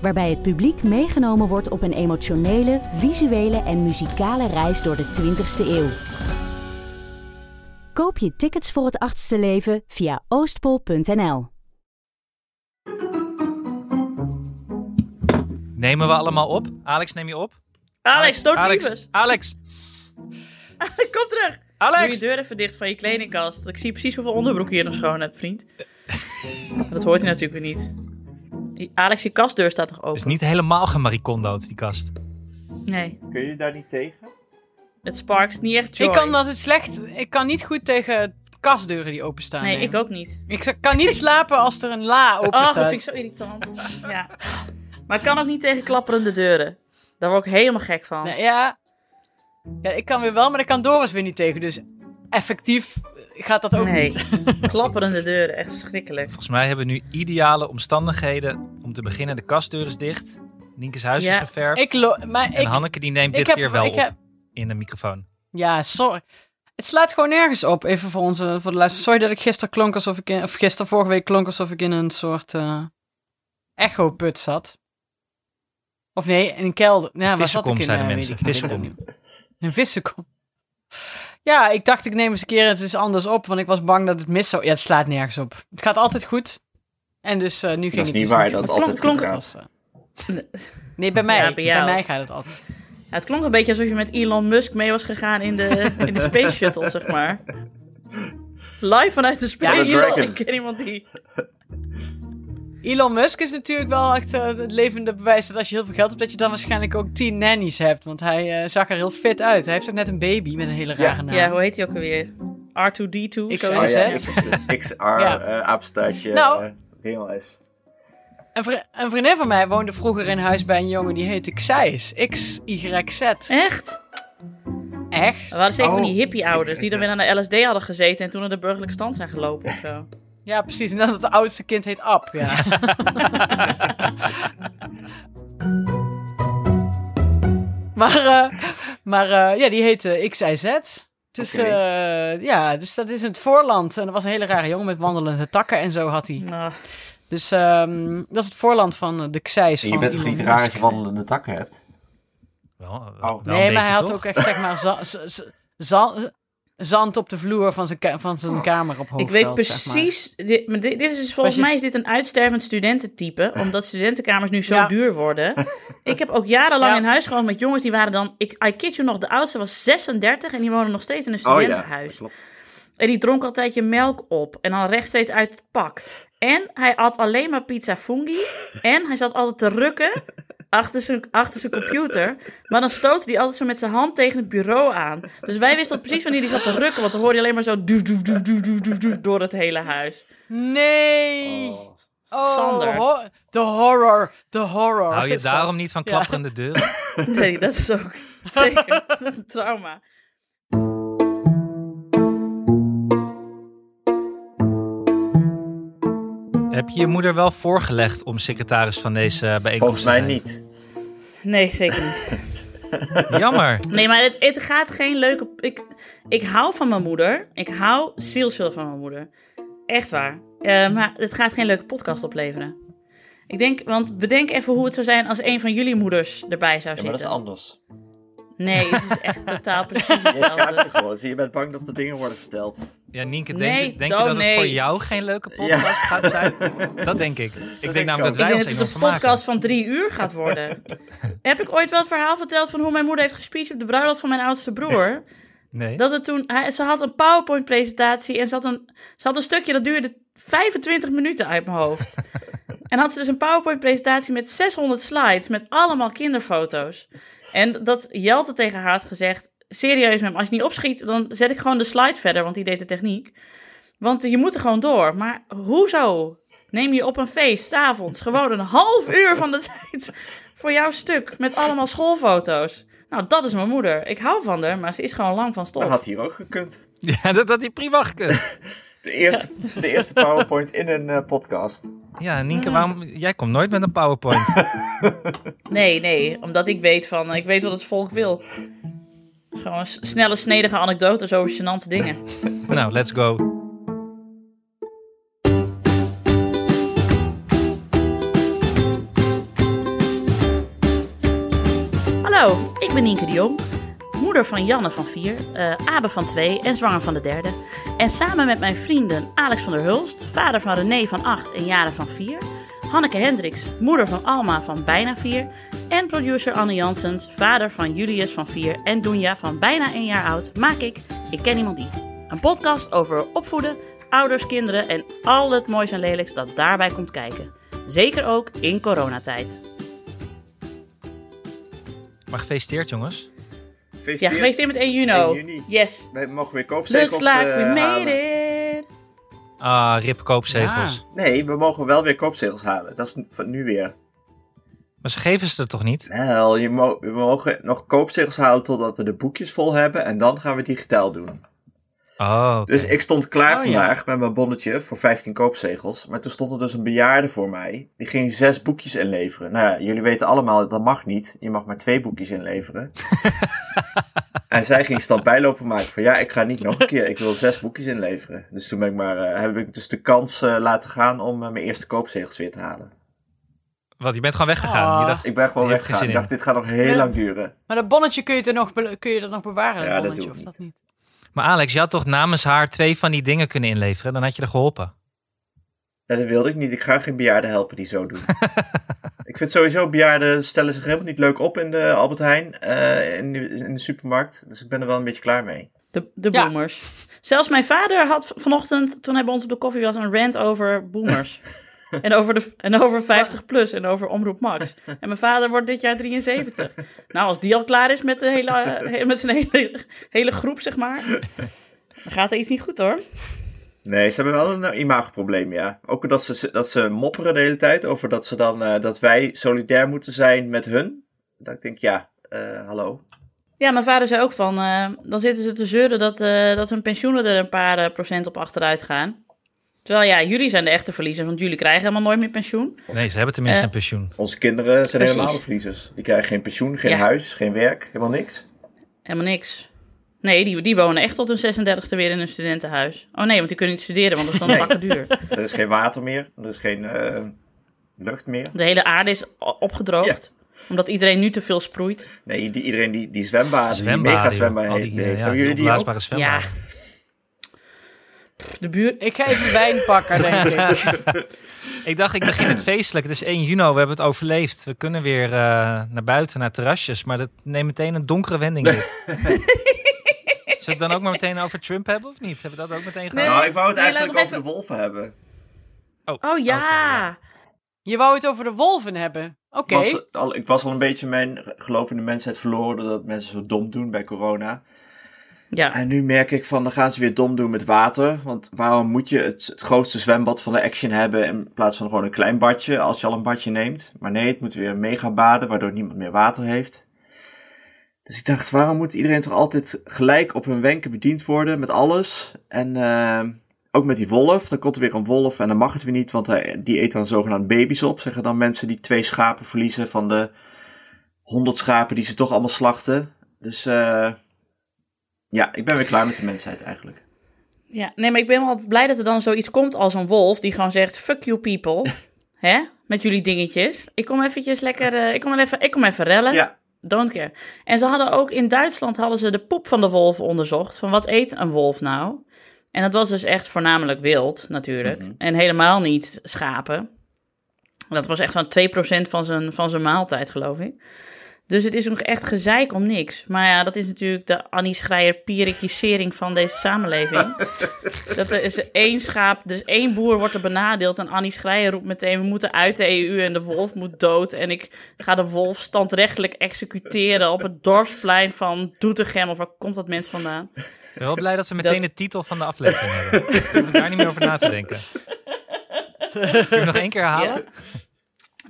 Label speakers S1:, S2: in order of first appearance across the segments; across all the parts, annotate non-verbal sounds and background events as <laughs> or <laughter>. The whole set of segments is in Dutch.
S1: Waarbij het publiek meegenomen wordt op een emotionele, visuele en muzikale reis door de 20ste eeuw. Koop je tickets voor het achtste leven via oostpol.nl.
S2: Nemen we allemaal op? Alex, neem je op?
S3: Alex, don't
S2: Alex,
S3: us.
S2: Alex, <laughs>
S3: Kom terug. Doe
S2: Alex!
S3: je deur even dicht van je kledingkast. Ik zie precies hoeveel onderbroek je nog schoon hebt, vriend. <laughs> dat hoort hij natuurlijk weer niet. Alex, je kastdeur staat nog
S2: Het is
S3: open.
S2: niet helemaal gemaricondood, die kast.
S3: Nee,
S4: Kun je daar niet tegen?
S3: het sparks niet echt joy.
S5: Ik kan dat het slecht. Ik kan niet goed tegen kastdeuren die openstaan.
S3: Nee, ik ook niet.
S5: Ik kan niet slapen als er een la open
S3: Oh,
S5: staat.
S3: dat vind ik zo irritant. ja. Maar ik kan ook niet tegen klapperende deuren. Daar word ik helemaal gek van.
S5: Nee, ja. ja, ik kan weer wel, maar ik kan Doris weer niet tegen. Dus effectief gaat dat ook
S3: Nee.
S5: niet. <laughs>
S3: klapperende deuren, echt verschrikkelijk.
S2: Volgens mij hebben we nu ideale omstandigheden. Om te beginnen, de kastdeur is dicht. Nienke's huis
S3: Ja,
S2: is geverfd.
S5: Ik maar
S2: en
S5: ik,
S2: Hanneke die neemt
S5: ik
S2: dit
S5: heb,
S2: keer wel
S5: ik
S2: op
S5: heb,
S2: in de microfoon.
S5: Ja, sorry. Het slaat gewoon nergens op. Even voor onze voor de luisteraars. Sorry dat ik gisteren klonk alsof ik in, of gisteren vorige week klonk alsof ik in een soort eh echo-put zat. Of nee, in een kelder. Ja, waar zat ik in?
S2: zeiden
S5: eh,
S2: mensen. Vissenkom.
S5: Een vissenkom. Ja, ik dacht ik neem eens een keer het is anders op, want ik was bang dat het mis zou. Ja, het slaat nergens op. Het gaat altijd goed. En dus eh, nu ging
S4: Dat is
S5: het
S4: niet
S5: dus
S4: waar
S5: niet
S4: dat het
S5: goed.
S4: altijd
S3: klonk-
S4: goed
S5: Het
S4: gaat.
S5: was, eh, Nee, bij <laughs> mij.
S3: Ja, bij
S5: mij gaat het altijd.
S3: Ja, het klonk een beetje alsof je met Elon Musk mee was gegaan in de, <laughs> in de Space Shuttle, zeg maar. Live vanuit de Space
S5: Ja,
S3: Shuttle.
S4: Dragon.
S3: Ik ken iemand die...
S5: Elon Musk is natuurlijk wel echt eh, het levende bewijs dat als je heel veel geld hebt, dat je dan waarschijnlijk ook tien nannies hebt. Want hij eh, zag er heel fit uit. Hij heeft ook net een baby met een hele rare
S4: Ja.
S5: naam.
S3: Ja, hoe heet hij ook alweer? R2D2?
S5: Ik
S3: zo
S4: Oh
S3: is het.
S4: ja. XR,
S5: Ja.
S4: eh apenstaartje,
S5: Nou.
S4: eh, Ringel S.
S5: Een, vri- een vriendin van mij woonde vroeger in huis bij een jongen die heette Xijs. X-Y-Z.
S3: Echt?
S5: Echt?
S3: Er waren zeker van
S4: Oh,
S3: die hippie-ouders die dan weer aan de LSD hadden gezeten en toen naar de burgerlijke stand zijn gelopen of zo.
S5: Ja, precies. En dan het oudste kind heet Ab. Ja. <laughs> maar eh, maar eh, ja, die heette XIZ. Dus eh, ja, dus dat is in het voorland. En dat was een hele rare jongen met wandelende takken en zo had hij. Dus ehm, dat is het voorland van de Xijs
S4: En
S5: van
S4: je bent toch niet raar als je wandelende takken hebt?
S2: Wel,
S4: Oh.
S5: Nee, maar hij had
S2: toch?
S5: ook echt zeg maar za- za- za- za- zand op de vloer van zijn, ka- van zijn kamer op
S3: ik
S5: Hoogveld.
S3: weet
S5: zeg maar.
S3: precies, dit, maar dit, dit is dus, volgens
S5: je-
S3: mij is dit een uitstervend studententype, omdat studentenkamers nu zo
S5: Ja.
S3: duur worden. ik heb ook jarenlang <laughs>
S5: Ja.
S3: in huis gewoond met jongens die waren dan, ik, I kid you nog, de oudste was 36 en die woonde nog steeds in een
S4: Oh ja,
S3: studentenhuis.
S4: dat klopt.
S3: En die dronk altijd je melk op. En dan rechtstreeks uit het pak. En hij at alleen maar pizza fungi. En hij zat altijd te rukken achter zijn, achter zijn computer. Maar dan stootte hij altijd zo met zijn hand tegen het bureau aan. Dus wij wisten al precies wanneer hij zat te rukken. Want dan hoorde je alleen maar zo doef, doef, doef, doef, doef, doef, doef door het hele huis.
S5: Nee!
S4: Oh.
S5: Oh,
S3: Sander.
S5: ho- de horror, de horror.
S2: Hou je daarom niet van
S5: Ja.
S2: klapperende deuren? <laughs>
S3: Nee, dat is ook zeker een trauma.
S2: Heb je je moeder wel voorgelegd om secretaris van deze bijeenkomst
S4: Volgens
S2: te
S4: mij
S2: zijn?
S4: niet.
S3: Nee, zeker niet. <laughs>
S2: Jammer.
S3: Nee, maar het, het gaat geen leuke... Ik, ik hou van mijn moeder. Ik hou zielsveel van mijn moeder. Echt waar. Eh, maar het gaat geen leuke podcast opleveren. Ik denk, want bedenk even hoe het zou zijn als een van jullie moeders erbij zou
S4: Ja, maar dat
S3: zitten.
S4: is anders.
S3: Nee, het is echt totaal precies <laughs> hetzelfde.
S4: je gewoon. Zie, je bent bang dat er dingen worden verteld.
S2: Ja, Nienke,
S3: Nee,
S2: denk, je- denk je
S3: dan
S2: dat het voor jou geen leuke podcast
S4: Ja.
S2: gaat zijn? <laughs> Dat denk ik. Ik denk namelijk dat
S3: Ik
S2: wij
S3: denk
S2: ons
S3: dat het
S2: enorm
S3: een
S2: vermaken.
S3: podcast van drie uur gaat worden. <laughs> Heb ik ooit wel het verhaal verteld van hoe mijn moeder heeft gespeecht op de bruiloft van mijn oudste broer?
S2: Nee.
S3: Dat het toen, hij, ze had een PowerPoint-presentatie en ze had, een, ze had een stukje dat duurde 25 minuten uit mijn hoofd. en had ze dus een PowerPoint-presentatie met 600 slides met allemaal kinderfoto's. En dat Jelte tegen haar had gezegd: Serieus, mem, als je niet opschiet, dan zet ik gewoon de slide verder, want die deed de techniek. Want je moet er gewoon door. Maar hoezo neem je op een feest, 's avonds, gewoon een half uur van de <laughs> tijd voor jouw stuk met allemaal schoolfoto's. Nou, dat is mijn moeder. Ik hou van haar, maar ze is gewoon lang van stof.
S4: Dat had hier ook gekund. <laughs>
S2: Ja, dat had hij prima gekund. <laughs>
S4: De eerste, de eerste PowerPoint in een eh, podcast.
S2: Ja, Nienke, waarom... Jij komt nooit met een PowerPoint. <laughs>
S3: Nee, nee, omdat ik weet van, ik weet wat het volk wil. Het is gewoon snelle, snedige anekdotes over gênante dingen. <laughs>
S2: nou, let's go.
S3: Hallo, ik ben Nienke de Jong, moeder van Janne van 4, eh Abe van 2 en zwanger van de derde. En samen met mijn vrienden Alex van der Hulst, vader van René van 8 en Jaren van 4, Hanneke Hendricks, moeder van Alma van bijna 4 en producer Anne Jansens, vader van Julius van 4 en Doenja van bijna 1 jaar oud, maak ik Ik Ken Iemand Die. Een podcast over opvoeden, ouders, kinderen en al het moois en lelijks dat daarbij komt kijken. Zeker ook in coronatijd.
S2: Maar gefeliciteerd, jongens.
S3: Ja,
S4: Gefeliciteerd.
S3: gefeliciteerd met 1 juni.
S4: 1 juni.
S3: Yes.
S4: Wij mogen weer koopzegels
S3: Looks like
S4: eh,
S3: we made
S4: halen.
S3: it.
S2: Ah, rip koopzegels.
S4: Nee, we mogen wel weer koopzegels halen. Dat is van nu weer.
S2: Maar ze geven ze er toch niet?
S4: Wel, je mo- we mogen nog koopzegels halen totdat we de boekjes vol hebben. En dan gaan we digitaal doen.
S2: Oh.
S4: Dus ik stond klaar
S5: Oh, ja.
S4: vandaag met mijn bonnetje voor 15 koopzegels. Maar toen stond er dus een bejaarde voor mij. Die ging zes boekjes inleveren. Nou ja, jullie weten allemaal, dat mag niet. Je mag maar twee boekjes inleveren. <laughs> en zij ging stand bijlopen maken van ja, ik ga niet nog een keer. Ik wil zes boekjes inleveren. Dus toen ben ik maar, eh, heb ik dus de kans eh, laten gaan om eh, mijn eerste koopzegels weer te halen.
S2: Wat, je bent gewoon weggegaan.
S5: Ah.
S2: Je dacht,
S4: Ik ben gewoon weggegaan. Ik dacht, dit gaat nog heel
S5: Ja.
S4: lang duren.
S5: Maar dat bonnetje kun je, er nog, kun je dat nog bewaren,
S4: Ja,
S5: dat
S4: dat
S5: bonnetje,
S4: doe ik
S5: of dat niet?
S2: Maar Alex, je had toch namens haar twee van die dingen kunnen inleveren? Dan had je er geholpen.
S4: En dat wilde ik niet. Ik ga geen bejaarden helpen die zo doen. <laughs> ik vind sowieso bejaarden stellen zich helemaal niet leuk op in de Albert Heijn, eh, in, de, in de supermarkt. Dus ik ben er wel een beetje klaar mee.
S3: De, de
S5: Ja.
S3: boomers. Zelfs mijn vader had vanochtend, toen hij bij ons op de koffie was, een rant over boomers. <laughs> en, over de, en over 50 plus en over Omroep Max. En mijn vader wordt dit jaar 73. Nou, als die al klaar is met, de hele, eh, met zijn hele, hele groep, zeg maar. Dan gaat er iets niet goed hoor.
S4: Nee, ze hebben wel een eh, imagoprobleem, ja. Ook dat ze, dat ze mopperen de hele tijd over dat, ze dan, eh, dat wij solidair moeten zijn met hun. Dat ik denk, ja, hallo.
S3: Ja, mijn vader zei ook van, dan zitten ze te zeuren dat, dat hun pensioenen er een paar procent op achteruit gaan. Terwijl ja, jullie zijn de echte verliezers, want jullie krijgen helemaal nooit meer pensioen.
S2: Nee, ze hebben tenminste
S3: Eh,
S2: een pensioen.
S4: Onze kinderen zijn
S3: Precies.
S4: helemaal de verliezers. Die krijgen geen pensioen, geen
S3: Ja.
S4: huis, geen werk, helemaal niks.
S3: Helemaal niks. Nee, die, die wonen echt tot hun 36e weer in een studentenhuis. Oh nee, want die kunnen niet studeren, want dat is dan
S4: Nee.
S3: duur. <laughs>
S4: Er is geen water meer, er is geen eh, lucht meer.
S3: De hele aarde is opgedroogd. Omdat iedereen nu te veel sproeit.
S4: Nee, die, iedereen die, die zwembaden, die
S2: Zwembaden,
S4: mega
S2: joh.
S4: zwembaden heeft.
S2: die, ja,
S4: Hebben jullie die ook?
S2: zwembaden.
S3: Ja. De buurt.
S5: Ik ga even wijn pakken, denk ik. <laughs>
S2: Ik dacht, ik begin het feestelijk. Het is 1 juni, we hebben het overleefd. We kunnen weer eh, naar buiten, naar terrasjes. Maar dat neemt meteen een donkere wending dit. Zullen we het dan ook maar meteen over Trump hebben of niet? Hebben we dat ook meteen gehad?
S3: Nee.
S4: Nou, ik wou het
S3: Nee,
S4: eigenlijk over de wolven hebben.
S3: Oh ja.
S5: Je wou het over de wolven hebben. Oké.
S4: Was al, ik was al een beetje mijn geloof in de mensheid verloren doordat mensen zo dom doen bij corona.
S3: Ja.
S4: En nu merk ik van, dan gaan ze weer dom doen met water. Want waarom moet je het, grootste zwembad van de Action hebben in plaats van gewoon een klein badje als je al een badje neemt? Maar nee, het moet weer mega baden waardoor niemand meer water heeft. Dus ik dacht, waarom moet iedereen toch altijd gelijk op hun wenken bediend worden met alles? En eh, ook met die wolf, dan komt er weer een wolf en dan mag het weer niet, want hij, die eet dan zogenaamd baby's op. Zeggen dan mensen die twee schapen verliezen van de honderd schapen die ze toch allemaal slachten. Dus eh, ja, ik ben weer klaar met de mensheid eigenlijk.
S3: ja. Nee, maar ik ben wel blij dat er dan zoiets komt als een wolf die gewoon zegt: fuck you people. <laughs> Hè? Met jullie dingetjes. Ik kom eventjes lekker. eh, ik, kom even, ik kom even rellen.
S4: Ja,
S3: Don't care. En ze hadden ook in Duitsland hadden ze de poep van de wolf onderzocht. Van wat eet een wolf nou? En dat was dus echt voornamelijk wild, natuurlijk.
S4: Mhm.
S3: En helemaal niet schapen. Dat was echt van 2% van zijn, van zijn maaltijd, geloof ik. Dus het is nog echt gezeik om niks. Maar ja, dat is natuurlijk de Annie Schreier pierikisering van deze samenleving. <laughs> dat er is één schaap, dus één boer wordt er benadeeld. En Annie Schreier roept meteen, we moeten uit de EU en de wolf moet dood. En ik ga de wolf standrechtelijk executeren op het dorpsplein van Doetinchem. Of waar komt dat mens vandaan?
S2: Ik ben wel blij dat ze meteen
S3: Dat-
S2: de titel van de aflevering hebben. Ik hoef daar niet meer over na te denken. <laughs> Kun je hem nog één keer herhalen?
S3: Ja.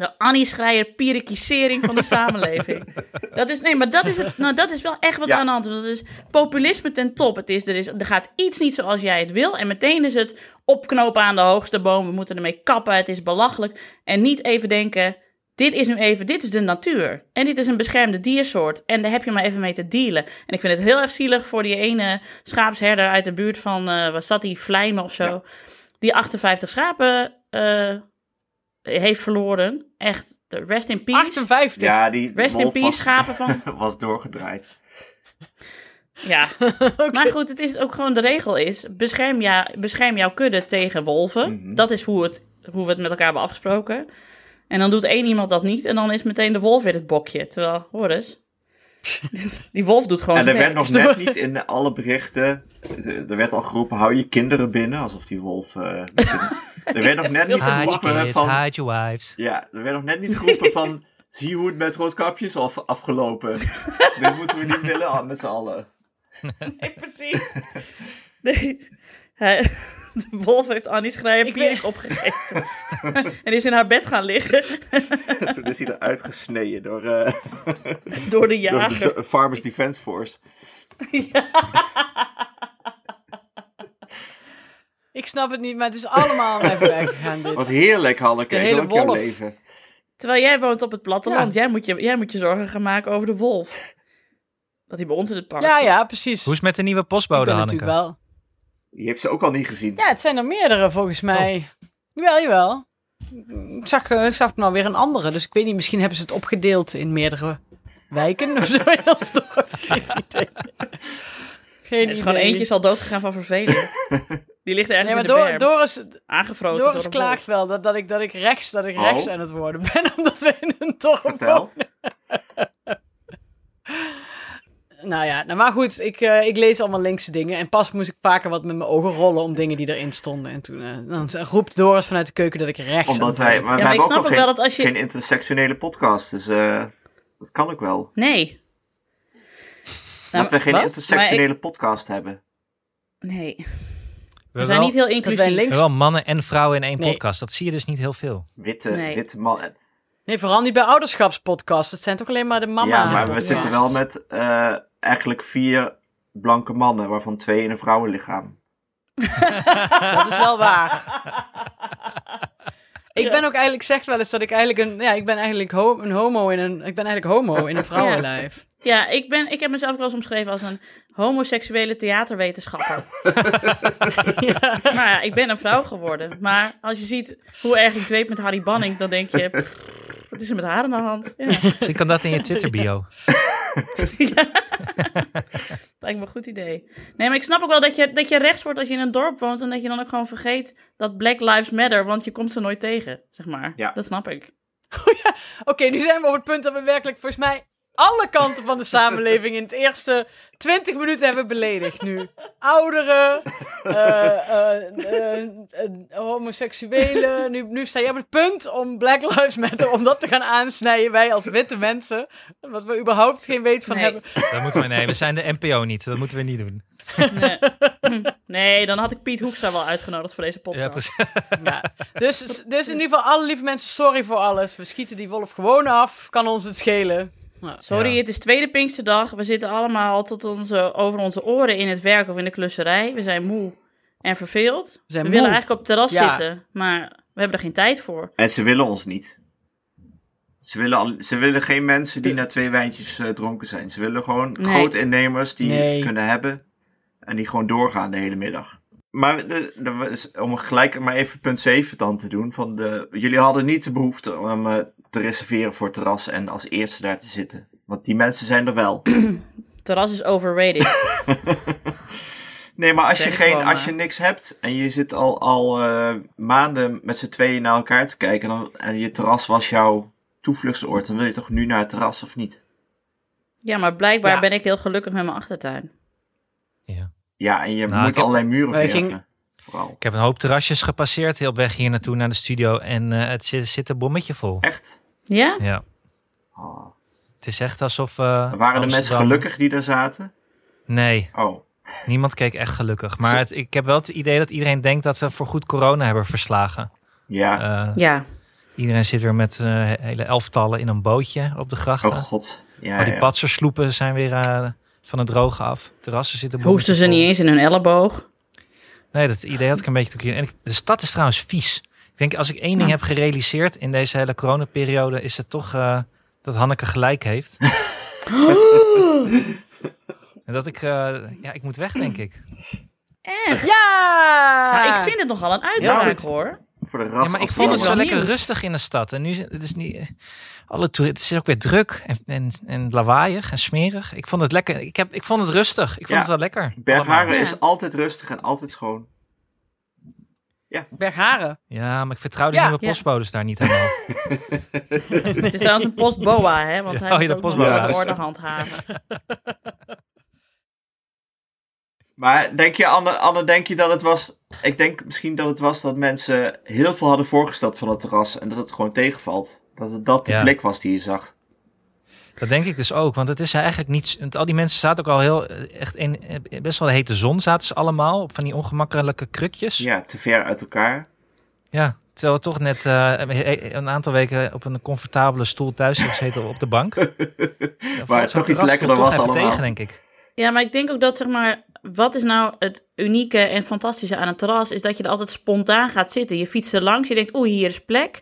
S3: De Annie Schreier pirikisering van de samenleving. <laughs> Dat is, nee, maar dat is, het, nou, dat is wel echt wat
S4: Ja.
S3: aan de hand. Dat is populisme ten top. Het is, er, is, er gaat iets niet zoals jij het wil. En meteen is het opknopen aan de hoogste boom. We moeten ermee kappen. Het is belachelijk. En niet even denken, dit is nu even, dit is de natuur. En dit is een beschermde diersoort. En daar heb je maar even mee te dealen. En ik vind het heel erg zielig voor die ene schaapsherder uit de buurt van, eh waar zat die, Vlijmen of zo.
S4: Ja.
S3: Die 58 schapen eh, heeft verloren. Echt, de rest in peace.
S5: 58.
S4: Ja, die
S3: Rest in peace,
S4: was,
S3: schapen van. <laughs>
S4: was doorgedraaid.
S3: Ja, <laughs> maar goed, het is ook gewoon de regel is: bescherm, jou, bescherm jouw kudde tegen wolven.
S4: Mhm.
S3: Dat is hoe, het, hoe we het met elkaar hebben afgesproken. En dan doet één iemand dat niet en dan is meteen de wolf weer het bokje. Terwijl, hoor eens, <laughs> die wolf doet gewoon
S4: En er werd nog net niet in alle berichten. Er werd al geroepen: hou je kinderen binnen. Alsof die wolf. eh, <laughs> er werd nog net niet geroepen
S2: kids,
S4: van.
S2: hide your wives.
S4: Ja, er werd nog net niet geroepen <laughs> van. Zie hoe het met Roodkapje is af, afgelopen. <laughs> Dit moeten we niet willen ah, met z'n allen.
S3: Nee, precies. Nee, hij- de wolf heeft Annie Schreier
S5: Ik
S3: pierik
S5: weet-
S3: opgegeten. en is in haar bed gaan liggen
S4: Toen is hij eruit gesneden door, eh,
S3: door de
S4: door de,
S3: jager.
S4: de Farmers Defence Force.
S5: Ik snap het niet, maar het is allemaal aan mij gegaan dit.
S4: Wat heerlijk, Hanneke.
S5: De hele wolf.
S4: leven.
S3: Terwijl jij woont op het platteland.
S5: Ja.
S3: Jij, moet je, jij moet je zorgen gaan maken over de wolf. Dat hij bij ons in het park
S5: Ja,
S3: zit.
S5: ja, precies.
S2: Hoe is het met de nieuwe postbode, Hanneke?
S5: natuurlijk wel.
S4: Die heeft ze ook al niet gezien.
S5: Ja, het zijn er meerdere volgens mij. Jawel, jawel. Ik zag, eh, ik zag nou weer een andere, dus ik weet niet, misschien hebben ze het opgedeeld in meerdere wijken of zo. <laughs> Dat is toch geen idee. Geen
S3: Er is gewoon
S5: idee.
S3: eentje is al doodgegaan van verveling. <laughs> Die ligt ergens
S5: Nee, maar
S3: in de
S5: Dor-
S3: berm.
S5: Doris,
S3: Aangefroten
S5: Doris
S3: door
S5: klaagt wel dat, dat, ik, dat ik rechts, dat ik
S4: Oh.
S5: rechts aan het worden ben, <laughs> omdat we in een dorp
S4: Vertel.
S5: Nou ja, nou maar goed, ik, eh, ik lees allemaal linkse dingen. En pas moest ik vaker wat met mijn ogen rollen om dingen die erin stonden. En toen eh, dan roept Doris vanuit de keuken dat ik rechts
S4: Omdat wij, maar
S3: Ja,
S4: wij
S3: maar ik
S4: hebben ook nog
S3: ook
S4: geen,
S3: wel dat als je...
S4: geen intersectionele podcast. Dus eh, dat kan ook wel.
S3: Nee. Nou,
S4: dat we geen
S3: wat?
S4: intersectionele podcast hebben.
S3: Ik- Nee.
S2: We
S3: We zijn
S2: wel,
S3: niet heel inclusief.
S5: links-
S2: we wel mannen en vrouwen in één
S5: Nee.
S2: podcast. Dat zie je dus niet heel veel.
S4: Witte,
S3: Nee.
S4: witte man.
S5: Nee, vooral niet bij ouderschapspodcasts. Het zijn toch alleen maar de mama
S4: ja, maar we zitten wel met eh, eigenlijk vier blanke mannen, waarvan twee in een vrouwenlichaam. <laughs>
S5: Dat is wel waar. <laughs> Ik
S3: Ja.
S5: ben ook eigenlijk, zegt wel eens dat ik eigenlijk een, ja, ik ben eigenlijk ho- een homo in een, ik ben eigenlijk homo in een <laughs> vrouwenlijf.
S3: Ja, ik, ben, ik heb mezelf wel eens omschreven als een homoseksuele theaterwetenschapper. <laughs> <laughs> Maar ja, ik ben een vrouw geworden. Maar als je ziet hoe erg ik dweep met Harry Banning, dan denk je... pff, wat is er met haar aan de hand? Ja,
S2: Misschien kan dat in je Twitter bio. <laughs>
S3: lijkt me een goed idee. Nee, maar ik snap ook wel dat je, dat je rechts wordt als je in een dorp woont... en dat je dan ook gewoon vergeet dat Black Lives Matter... want je komt ze nooit tegen, zeg maar.
S4: Ja.
S3: Dat snap ik. <laughs>
S5: Oké, nu zijn we op het punt dat we werkelijk volgens mij alle kanten van de samenleving in het eerste 20 minuten hebben beledigd nu. Ouderen, eh, eh, eh, homoseksuelen. Nu, nu sta je op het punt om Black Lives Matter, om dat te gaan aansnijden. Wij als witte mensen, wat we überhaupt geen weet van
S3: Nee.
S5: hebben.
S2: Dat moeten we, nee, we zijn de NPO niet. Dat moeten we niet doen.
S3: Nee. nee, dan had ik Piet Hoekstra wel uitgenodigd voor deze podcast.
S2: Ja, precies.
S5: Ja. Dus, dus in ieder geval, alle lieve mensen, sorry voor alles. We schieten die wolf gewoon af. Kan ons het schelen. Nou,
S3: Sorry,
S2: Ja.
S3: het is tweede Pinksterdag. We zitten allemaal tot onze, over onze oren in het werk of in de klusserij. We zijn moe en verveeld. We, willen eigenlijk op het terras
S5: Ja.
S3: zitten, maar we hebben er geen tijd voor.
S4: En ze willen ons niet. Ze willen, al, ze willen geen mensen die na twee wijntjes eh, dronken zijn. Ze willen gewoon
S3: Nee.
S4: grote innemers die
S5: Nee.
S4: het kunnen hebben. En die gewoon doorgaan de hele middag. Maar de, de- is- om gelijk maar even punt 7 dan te doen. Van de, jullie hadden niet de behoefte om eh, te reserveren voor het terras en als eerste daar te zitten. Want die mensen zijn er wel.
S3: Het <clears throat> <laughs> terras is overrated.
S4: Nee, maar als je, geen,
S3: gewoon,
S4: als je niks hebt en je zit al, al eh, maanden met z'n tweeën naar elkaar te kijken dan, en je terras was jouw toevluchtsoord, dan wil je toch nu naar het terras of niet?
S3: ja, maar blijkbaar
S5: Ja.
S3: ben ik heel gelukkig met mijn achtertuin.
S2: Ja.
S4: Ja, en je
S2: Nou,
S4: moet
S2: heb-
S4: allerlei muren verven. Vooral.
S2: Ik heb een hoop terrasjes gepasseerd, heel op weg hier naartoe naar de studio. En eh, het zit, zit een bommetje vol.
S4: Echt?
S3: Ja?
S2: Ja.
S4: Oh.
S2: Het is echt alsof. eh,
S4: Waren de mensen gelukkig die daar zaten?
S2: Nee,
S4: Oh.
S2: niemand keek echt gelukkig. Maar het, ik heb wel het idee dat iedereen denkt dat ze voor goed corona hebben verslagen.
S4: Ja.
S2: Eh,
S3: Ja.
S2: Iedereen zit weer met eh, hele elftallen in een bootje op de grachten.
S4: Oh god. Ja,
S2: Maar die
S4: ja.
S2: patsersloepen zijn weer van het droge af. Terrassen zitten
S3: Hoesten ze niet eens in hun elleboog?
S2: Nee, dat idee had ik een beetje En ik- de stad is trouwens vies. Ik denk, als ik één ding heb gerealiseerd in deze hele coronaperiode, is het toch eh, dat Hanneke gelijk heeft. <laughs> en dat ik, eh, ja, ik moet weg, denk ik.
S3: Echt?
S5: Ja!
S3: Nou, ik vind het nogal een uitspraak
S4: Ja,
S3: hoor.
S4: Voor de
S2: Ja, maar ik vond het zo
S3: wel
S2: lekker
S3: nieuws.
S2: rustig in de stad. En nu is het is niet. Alle toeristen, het is ook weer druk en, en, en lawaaiig en smerig. Ik vond het lekker. Ik, heb, ik vond het rustig. Ik vond
S4: Ja.
S2: het wel lekker.
S4: Bergharen is altijd rustig en altijd schoon.
S5: Bergharen.
S2: Ja, maar ik vertrouw de
S5: Ja.
S2: nieuwe
S3: Ja.
S2: postbodes daar niet helemaal. <laughs>
S3: Het is trouwens een postboa, hè? Want
S2: Ja,
S3: hij
S2: oh,
S3: moet
S2: ja,
S3: ook
S2: de postboa.
S3: orde handhaven. <laughs>
S4: Maar denk je, Anne, Anne, denk je dat het was... Ik denk misschien dat het was dat mensen heel veel hadden voorgesteld van het terras. En dat het gewoon tegenvalt. Dat het dat de
S2: Ja.
S4: blik was die je zag.
S2: Dat denk ik dus ook. Want het is eigenlijk niet. want Al die mensen zaten ook al heel. eh, Echt in eh, best wel de hete zon zaten ze allemaal. Op van die ongemakkelijke krukjes.
S4: Ja, te ver uit elkaar.
S2: Ja, terwijl we toch net eh, een aantal weken op een comfortabele stoel thuis hebben gezeten op de bank. Ja,
S4: Waar het toch iets lekkerder was allemaal.
S2: tegen, denk ik.
S3: Ja, maar ik denk ook dat, zeg maar, wat is nou het unieke en fantastische aan een terras, is dat je er altijd spontaan gaat zitten. Je fietst er langs, je denkt, oeh, hier is plek.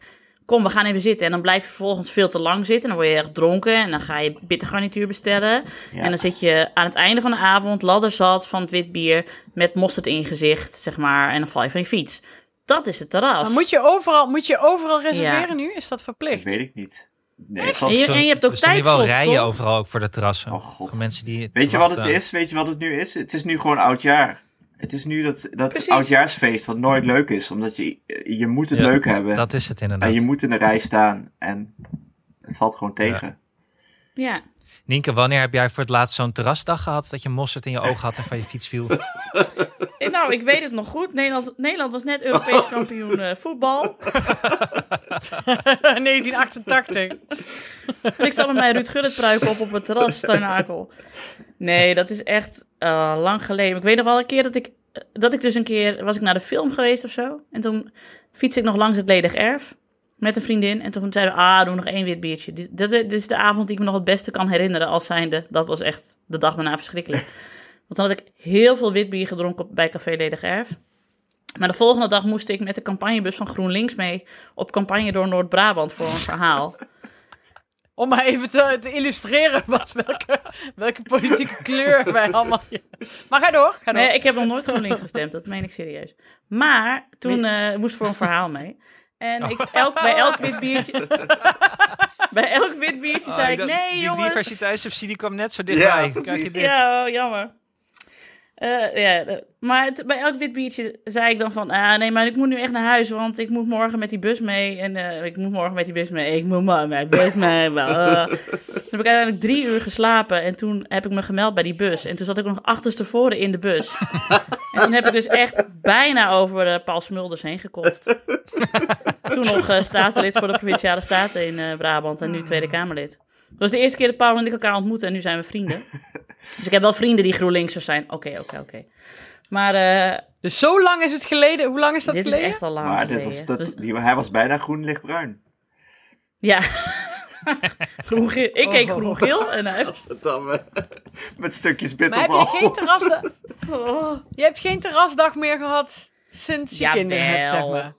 S3: Kom, we gaan even zitten. En dan blijf je vervolgens veel te lang zitten. En dan word je erg dronken. En dan ga je bittergarnituur bestellen.
S4: Ja.
S3: En dan zit je aan het einde van de avond ladderzat van het wit bier. Met mosterd in je gezicht, zeg maar. En dan val je van je fiets. Dat is het terras.
S5: Maar moet je overal, moet je overal reserveren
S3: Ja.
S5: nu? Is dat
S4: Dat
S5: verplicht?
S4: weet ik niet. Nee, het zal-
S3: En je-
S2: Zo-
S3: en je hebt ook
S2: er staan hier wel rijen
S3: toch?
S2: overal ook voor de terrassen.
S4: Oh, god.
S2: Voor mensen die
S4: Weet je wat het
S2: wachten.
S4: is? Weet je wat het nu is? Het is nu gewoon oudjaar. Het is nu dat, dat
S3: Precies.
S4: oudjaarsfeest wat nooit leuk is. Omdat je, je moet het
S2: Ja,
S4: leuk hebben.
S2: Dat is het inderdaad.
S4: en je moet in de rij staan. En het valt gewoon tegen.
S3: Ja.
S2: Nienke, wanneer heb jij voor het laatst zo'n terrasdag gehad dat je mosterd in je oog had en van je fiets viel? <laughs>
S3: Eh, Nou, ik weet het nog goed. Nederland, Nederland was net Europees kampioen eh, voetbal. <laughs>
S5: 1988.
S3: En ik zat met mijn Ruud Gullit pruik op op het terras, Steinakel. Nee, dat is echt eh, lang geleden. Ik weet nog wel een keer dat ik, dat ik dus een keer, was ik naar de film geweest of zo. En toen fietste ik nog langs het ledig erf met een vriendin. En toen zeiden we, ah, doe nog één wit biertje. Dit, dit, dit is de avond die ik me nog het beste kan herinneren als zijnde. Dat was echt de dag daarna verschrikkelijk. <laughs> Want dan had ik heel veel wit bier gedronken bij Café Ledig Erf. Maar de volgende dag moest ik met de campagnebus van GroenLinks mee op campagne door Noord-Brabant voor een verhaal. <laughs>
S5: Om maar even te, te illustreren wat, welke, welke politieke kleur wij allemaal... Maar ga door, ga door.
S3: Nee, ik heb nog nooit GroenLinks gestemd, dat meen ik serieus. Maar toen eh, moest ik voor een verhaal mee. En ik, elk, bij elk wit biertje... <laughs> bij elk wit biertje zei ik, nee
S2: die
S3: jongens...
S2: diversiteitssubsidie kwam net zo dichtbij.
S4: Ja,
S2: Krijg je dit?
S3: Ja, oh, jammer. Eh, ja, maar bij elk wit biertje zei ik dan van... Ah, nee, maar ik moet nu echt naar huis, want ik moet morgen met die bus mee. En eh, ik moet morgen met die bus mee. Ik moet morgen met die bus <laughs> mee. Uh. Toen heb ik uiteindelijk drie uur geslapen. En toen heb ik me gemeld bij die bus. En toen zat ik nog achterstevoren in de bus. en toen heb ik dus echt bijna over eh, Paul Smulders heen gekost. <laughs> toen nog statenlid voor de Provinciale Staten in Brabant. En nu Tweede Kamerlid. Dat was de eerste keer dat Paul en ik elkaar ontmoeten. En nu zijn we vrienden. Dus ik heb wel vrienden die GroenLinksers zijn. Oké, oké, oké. Maar eh,
S5: Dus zo lang is het geleden. Hoe lang is dat
S3: dit is
S5: geleden?
S3: echt al lang
S4: Maar dit was, dat,
S3: Dus-
S4: die, hij was bijna groen lichtbruin.
S3: ja. <laughs> groen-geel. Ik keek
S5: Oh.
S3: groen-geel. En hij...
S4: Dan, eh, met stukjes
S5: Maar heb
S4: bitterbal.
S5: je geen terrasdag... <laughs>
S3: Oh.
S5: Je hebt geen terrasdag meer gehad sinds je kinderen hebt, zeg maar.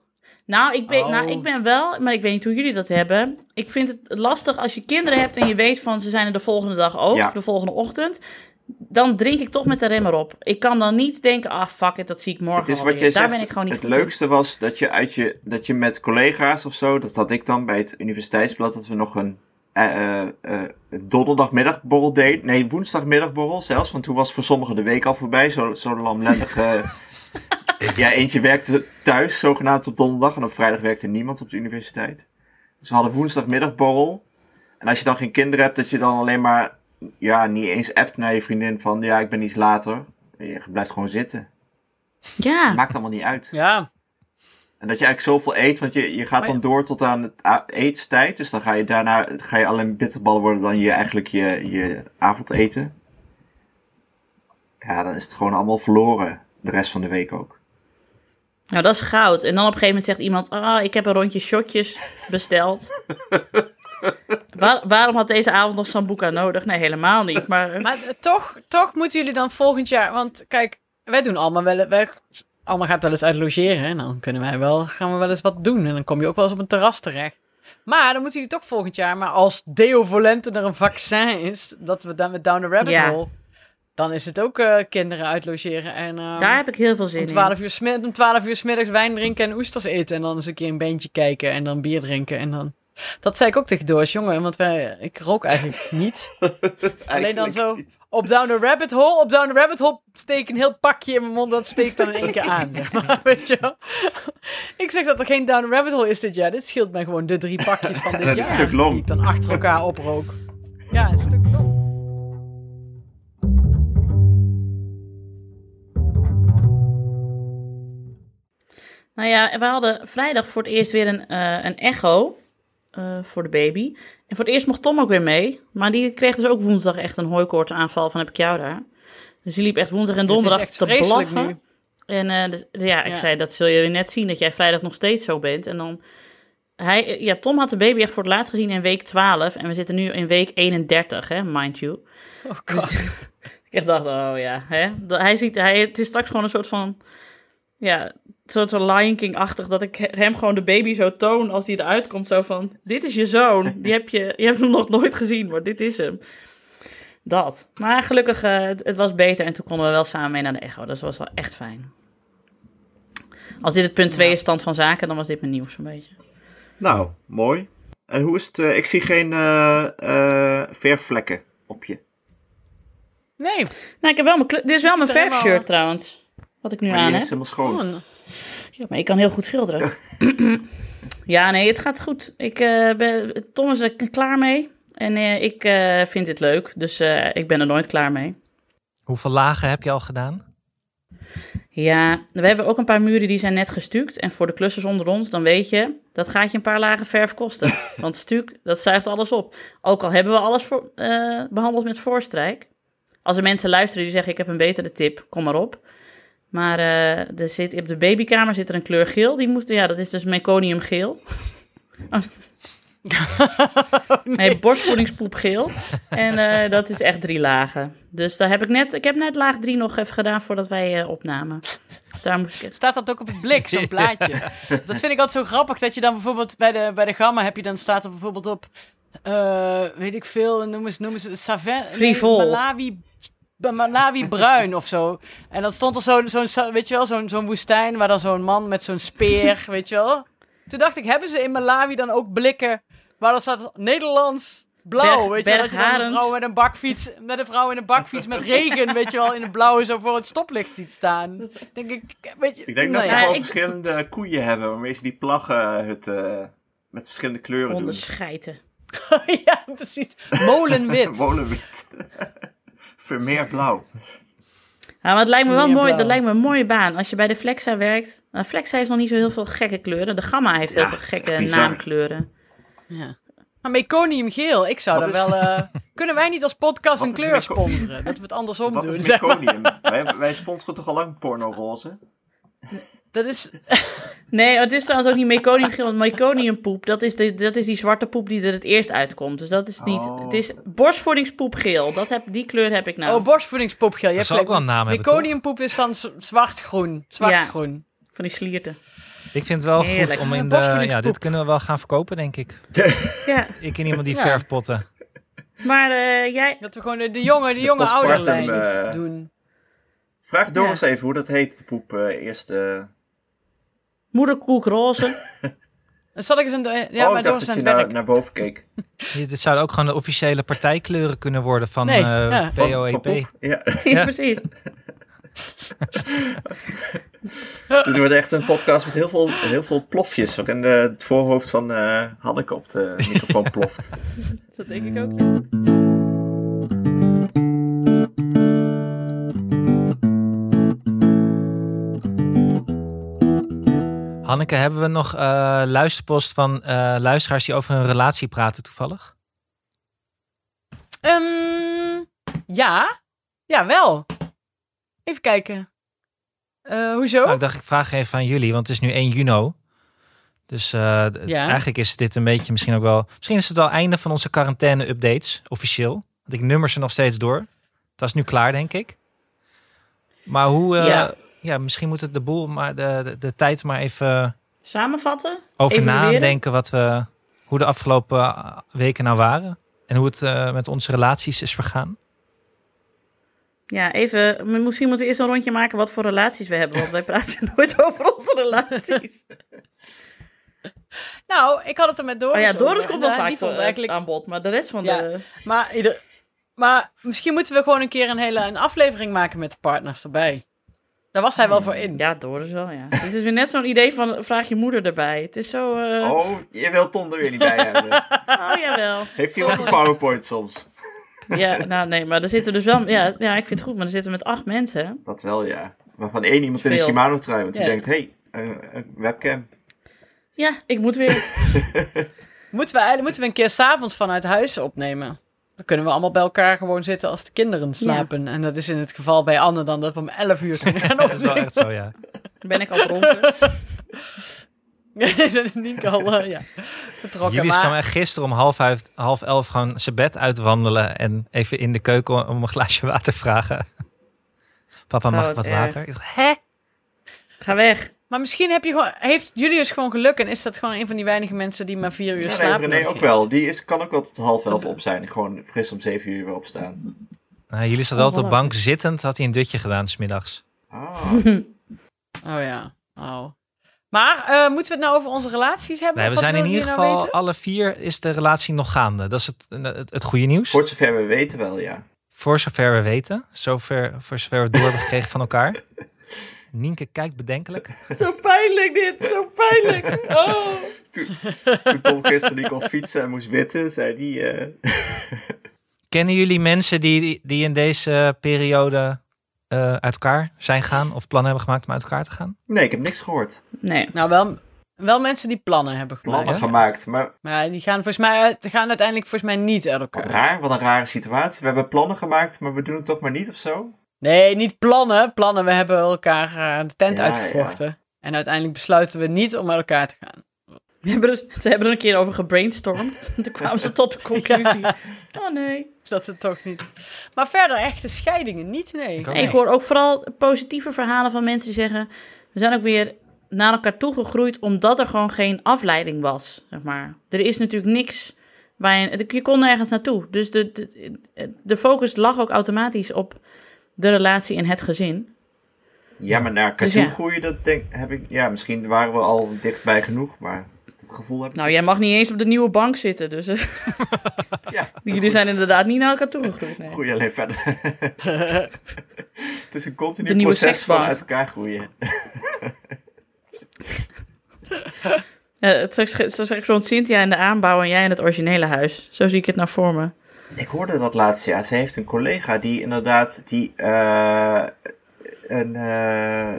S3: Nou ik, ben,
S5: Oh.
S3: nou, ik ben wel, maar ik weet niet hoe jullie dat hebben. Ik vind het lastig als je kinderen hebt en je weet van ze zijn er de volgende dag ook,
S4: Ja.
S3: de volgende ochtend. Dan drink ik toch met de remmer op. Ik kan dan niet denken, ah fuck it, dat zie ik morgen
S4: Het is wat
S3: Daar
S4: zegt.
S3: ben ik gewoon niet
S4: het
S3: in.
S4: leukste was dat je, uit je, dat je met collega's of zo, dat had ik dan bij het universiteitsblad, dat we nog een eh, eh, donderdagmiddagborrel deden. Nee, woensdagmiddagborrel zelfs, want toen was voor sommigen de week al voorbij. Zo, zo lamlendig. eh, <laughs> ja, eentje werkte thuis, zogenaamd op donderdag, en op vrijdag werkte niemand op de universiteit. Dus we hadden woensdagmiddagborrel. En als je dan geen kinderen hebt, dat je dan alleen maar, ja, niet eens appt naar je vriendin van, ja, ik ben iets later. Je blijft gewoon zitten.
S3: Ja,
S4: Maakt allemaal niet uit.
S5: Ja.
S4: En dat je eigenlijk zoveel eet, want je, je gaat dan door tot aan het eetstijd. Dus dan ga je daarna ga je alleen bitterballen worden dan je eigenlijk je, je avondeten. Ja, dan is het gewoon allemaal verloren. De rest van de week ook.
S3: Nou, dat is goud. En dan op een gegeven moment zegt iemand: Ah, ik heb een rondje shotjes besteld. <laughs> Waar- waarom had deze avond nog Sambuca nodig? Nee, helemaal niet. Maar, <laughs>
S5: Maar eh, toch, toch moeten jullie dan volgend jaar... Want kijk, wij doen allemaal wel... Wij, allemaal gaat wel eens uit logeren. En dan kunnen wij wel, gaan we wel eens wat doen. En dan kom je ook wel eens op een terras terecht. Maar dan moeten jullie toch volgend jaar... Maar als Deo Volente er een vaccin is... Dat we dan met Down the Rabbit
S3: Ja.
S5: Hole... Dan is het ook eh, kinderen uitlogeren. En eh,
S3: daar heb ik heel veel zin
S5: om
S3: in.
S5: 12 uur, smid- om 12 uur 's middags wijn drinken en oesters eten. En dan eens een keer een beentje kijken. En dan bier drinken. En dan... Dat zei ik ook tegen Doors, jongen. Want wij, ik rook eigenlijk <laughs> niet. Alleen dan zo op Down the Rabbit Hole. Op Down the Rabbit Hole steek een heel pakje in mijn mond. Dat steekt dan in één keer aan. Zeg maar, <laughs> weet je wel. Ik zeg dat er geen Down the Rabbit Hole is dit jaar. Dit scheelt mij gewoon de drie pakjes van dit <laughs>
S4: Een
S5: jaar.
S4: stuk long.
S5: Die ik dan achter elkaar oprook. Ja, een stuk long.
S3: Nou ja, we hadden vrijdag voor het eerst weer een, eh, een echo eh, voor de baby. En voor het eerst mocht Tom ook weer mee. Maar die kreeg dus ook woensdag echt een hooikoortsaanval van heb ik jou daar. Dus die liep echt woensdag en donderdag te blaffen.
S5: nu.
S3: En eh, dus- ja, ik
S5: Ja.
S3: zei, dat zul je net zien, dat jij vrijdag nog steeds zo bent. En dan, hij, ja, Tom had de baby echt voor het laatst gezien in week 12. En we zitten nu in week 31, hè, mind you.
S5: Oh god. <laughs>
S3: Ik dacht, oh ja, hè. Hij ziet, hij, het is straks gewoon een soort van, ja, soort van Lion King-achtig. Dat ik hem gewoon de baby zo toon als die eruit komt. Zo van, dit is je zoon. Die heb je, je hebt hem nog nooit gezien, maar dit is hem. Dat. Maar gelukkig, eh, het, het was beter en toen konden we wel samen mee naar de echo. Dus dat was wel echt fijn. Als dit het punt 2
S5: Ja.
S3: is stand van zaken, dan was dit mijn nieuws een beetje.
S4: Nou, mooi. En hoe is het? eh, ik zie geen eh, eh, verfvlekken op je.
S5: Nee.
S3: Nou, ik heb wel mijn, dit is wel mijn
S5: er helemaal-
S3: verfshirt trouwens. Wat ik nu
S4: Maar
S3: aan heb.
S4: is helemaal schoon.
S5: Oh,
S3: Ja, maar ik kan heel goed schilderen. <clears throat> ja, nee, het gaat goed. Ik, eh, ben, Tom is er klaar mee. En eh, ik eh, vind dit leuk. Dus ik ben er nooit klaar mee.
S2: Hoeveel lagen heb je al gedaan?
S3: Ja, we hebben ook een paar muren die zijn net gestuukt. En voor de klussers onder ons, dan weet je, dat gaat je een paar lagen verf kosten. <laughs> Want stuk, dat zuigt alles op. Ook al hebben we alles voor, eh, behandeld met voorstrijk. Als er mensen luisteren die zeggen, ik heb een betere tip, kom maar op. Maar eh, er zit, op de babykamer zit er een kleur geel. Die moet, ja, dat is dus meconiumgeel. <laughs> nee, borstvoedingspoepgeel. En eh, dat is echt drie lagen. Dus daar heb ik net, ik heb net laag drie nog even gedaan voordat wij eh, opnamen. Dus daar moest ik het.
S5: Staat dat ook op het blik, zo'n <laughs> plaatje? Dat vind ik altijd zo grappig, dat je dan bijvoorbeeld bij de, bij de gamma heb je dan staat er bijvoorbeeld op, eh, weet ik veel, noem eens, noem eens, Saven,
S3: Frivol.
S5: Malawi, Malawi bruin of zo. En dan stond er zo'n, zo'n weet je wel, zo'n, zo'n woestijn waar dan zo'n man met zo'n speer, <laughs> weet je wel. Toen dacht ik, hebben ze in Malawi dan ook blikken waar dan staat Nederlands blauw,
S3: Berg-
S5: weet je wel, dat je dan een vrouw met een bakfiets, met een vrouw in een bakfiets met regen, weet je wel, in het blauw zo voor het stoplicht ziet staan. Denk ik, weet je,
S4: Ik denk dat
S5: nou
S4: ze
S5: ja.
S4: Gewoon
S3: ik-
S4: verschillende koeien hebben waarmee ze die plaggenhutten met verschillende kleuren doen.
S3: Onderscheiden. <laughs>
S5: ja, precies. Molenwit. <laughs>
S4: Molenwit. Vermeer blauw.
S3: Ja, maar het lijkt me wel
S5: Meer
S3: mooi. Dat lijkt me een mooie baan. Als je bij de Flexa werkt. Nou, Flexa heeft nog niet zo heel veel gekke kleuren. De Gamma heeft
S4: Ja,
S3: heel veel gekke naamkleuren.
S5: Ja. Maar meconiumgeel, ik zou
S4: is-
S5: wel... eh, <laughs> kunnen wij niet als podcast een kleur sponsoren? Dat we het andersom
S4: Wat
S5: doen.
S4: is
S5: zeg maar.
S4: meconium? wij, wij sponsoren toch al lang porno-roze?
S5: Dat is... <laughs>
S3: Nee, het is trouwens ook niet meconiumgeel. Want meconiumpoep, dat is, de, dat is die zwarte poep die er het eerst uitkomt. Dus dat is niet...
S4: Oh.
S3: Het is borstvoedingspoepgeel. Dat heb, die kleur heb ik nou.
S5: Oh, borstvoedingspoepgeel. Je
S2: Dat
S5: hebt
S2: ook wel een naam?
S5: Meconiumpoep is dan zwart-groen. Zwart-groen.
S3: Van die slierten.
S2: Ik vind het wel
S3: Heerlijk.
S2: goed om in de... Ja, dit kunnen we wel gaan verkopen, denk ik. <laughs>
S3: Ja,
S2: Ik en iemand die
S5: Ja.
S2: verfpotten.
S3: maar eh, jij...
S5: Dat we gewoon de, de jonge, de jonge ouderlijst
S4: eh,
S5: doen.
S4: Vraag door
S3: Ja.
S4: eens even hoe dat heet, de poep. eh, eerst.
S3: Moederkoek roze. <laughs>
S5: Dan zal ik eens een... Ja,
S4: oh,
S5: maar
S4: ik
S5: door
S4: dacht
S5: is
S4: dat
S5: aan
S4: je
S5: het
S4: naar, naar boven keek. <laughs>
S2: Dit zouden ook gewoon de officiële partijkleuren kunnen worden van
S5: Nee,
S2: eh,
S5: ja.
S4: Van- van
S2: POEP.
S4: Ja, <laughs>
S3: ja, precies.
S4: dit wordt echt een podcast met heel veel, heel veel plofjes. Waarin eh, het voorhoofd van eh Hanneke op de microfoon ploft.
S3: Dat denk ik ook. ja.
S2: Hanneke, hebben we nog eh, luisterpost van eh, luisteraars die over hun relatie praten toevallig?
S5: Ehm, ja. Ja, wel. Even kijken. Eh, hoezo?
S2: Nou, ik dacht, ik vraag even aan jullie, want het is nu 1 juni. Dus
S5: Ja.
S2: eigenlijk is dit een beetje misschien ook wel... Misschien is het wel einde van onze quarantaine-updates, officieel. Want ik nummer ze nog steeds door. Dat is nu klaar, denk ik. Maar hoe...
S3: Ja.
S2: Ja. misschien moet het de boel, maar de, de, de tijd maar even
S3: Samenvatten?
S2: over
S3: Evalueren?
S2: nadenken wat we, hoe de afgelopen eh, weken nou waren. En hoe het eh, met onze relaties is vergaan.
S3: Ja, even. Misschien moeten we eerst een rondje maken wat voor relaties we hebben. Want wij praten <laughs> nooit over onze relaties. <laughs>
S5: Nou, ik had het er met Doris
S3: Oh ja,
S5: over.
S3: Doris komt wel vaak
S5: die vond
S3: eh,
S5: eigenlijk...
S3: aan bod. Maar de rest van
S5: Ja.
S3: de...
S5: Maar, ieder... maar misschien moeten we gewoon een keer een hele een aflevering maken met de partners erbij. Daar was hij wel voor in.
S3: Ja, Doris wel, ja. Dit is weer net zo'n idee van vraag je moeder erbij. Het is zo... eh,
S4: Oh, je wilt Ton er weer niet bij hebben. <laughs>
S3: oh, jawel.
S4: Heeft hij ook een PowerPoint soms?
S3: Ja, nou nee, maar er zitten dus wel... Ja, ja, ik vind het goed, maar er zitten met acht mensen.
S4: Dat wel, ja. Waarvan één iemand in een. Shimano-trui. Want die
S5: Ja.
S4: denkt, hé, hey, een, een webcam.
S3: Ja, ik moet weer... <laughs>
S5: Moeten we, eigenlijk- moeten we een keer s'avonds vanuit huis opnemen? Dan kunnen we allemaal bij elkaar gewoon zitten als de kinderen slapen. En dat is in het geval bij Anne dan dat we om 11 uur kunnen gaan <laughs>
S2: Dat is wel echt zo, ja.
S3: Ben ik al dronken? <laughs>
S5: Nienke al, eh, ja, vertrokken.
S2: Jullie
S5: maar-
S2: kwam echt gisteren om half, uit, half elf gewoon zijn bed uitwandelen. En even in de keuken om een glaasje water vragen. <laughs> Papa, mag
S3: Oh,
S2: ik wat
S3: wat erg.
S2: water? Ik dacht, hè?
S3: Ga weg.
S5: Maar misschien heb je gewoon, heeft Julius gewoon geluk en is dat gewoon een van die weinige mensen die maar vier uur
S4: Ja, nee,
S5: slapen
S4: René ook
S5: heeft.
S4: wel. Die is, kan ook wel tot half elf op zijn. Gewoon fris om zeven uur weer opstaan.
S2: Nou, jullie zaten
S3: Oh,
S2: altijd op
S3: voilà.
S2: bank zittend. Had hij een dutje gedaan smiddags.
S4: Ah, <laughs>
S5: Oh ja, oh. Maar eh, moeten we het nou over onze relaties hebben?
S2: Nee, we zijn in ieder
S5: nou
S2: geval, alle vier is de relatie nog gaande. Dat is het, het, het goede nieuws.
S4: voor zover we weten wel, ja.
S2: Voor zover we weten. Zover, voor zover we het door hebben gekregen van elkaar. Nienke kijkt bedenkelijk. <laughs>
S3: Zo pijnlijk dit, zo pijnlijk. Oh. <laughs>
S4: Toen Tom gisteren niet kon fietsen en moest witten, zei hij... eh, <laughs>
S2: Kennen jullie mensen die, die in deze periode eh, uit elkaar zijn gaan? Of plannen hebben gemaakt om uit elkaar te gaan?
S4: Nee, ik heb niks gehoord.
S3: Nee.
S5: Nou, wel, wel mensen die plannen hebben gemaakt.
S4: Plannen gemaakt. Maar
S5: Maar die gaan volgens mij die gaan uiteindelijk volgens mij niet uit
S4: wat
S5: elkaar.
S4: raar, wat een rare situatie. We hebben plannen gemaakt, maar we doen het toch maar niet of zo?
S5: Nee, niet plannen. Plannen, we hebben elkaar eh, de tent
S4: Ja,
S5: uitgevochten. En uiteindelijk besluiten we niet om uit elkaar te gaan.
S3: We hebben er- ze hebben er een keer over gebrainstormd. En <laughs> toen kwamen ze tot de conclusie. Oh nee.
S5: Dat het toch niet. Maar verder echte scheidingen niet, nee.
S2: Ik
S3: ik hoor ook vooral positieve verhalen van mensen die zeggen... we zijn ook weer naar elkaar toegegroeid omdat er gewoon geen afleiding was, zeg maar. Er is natuurlijk niks waar je... Je kon nergens naartoe. Dus de, de, de focus lag ook automatisch op de relatie en het gezin.
S4: Ja, maar naar elkaar
S3: Dus ja.
S4: groeien, dat denk, heb ik... Ja, misschien waren we al dichtbij genoeg, maar dat gevoel heb ik...
S3: Nou, jij mag niet eens op de nieuwe bank zitten, dus eh, <laughs>
S4: ja, <laughs>
S3: jullie zijn inderdaad niet naar elkaar toegegroeid. Nee.
S4: groei alleen verder. <laughs> het is een continu proces van uit elkaar groeien.
S3: Ja, het is gewoon Cynthia in de aanbouw en jij in het originele huis. Zo zie ik het nou voor me.
S4: Ik hoorde dat laatste jaar. Ze heeft een collega die inderdaad die, eh, een, eh,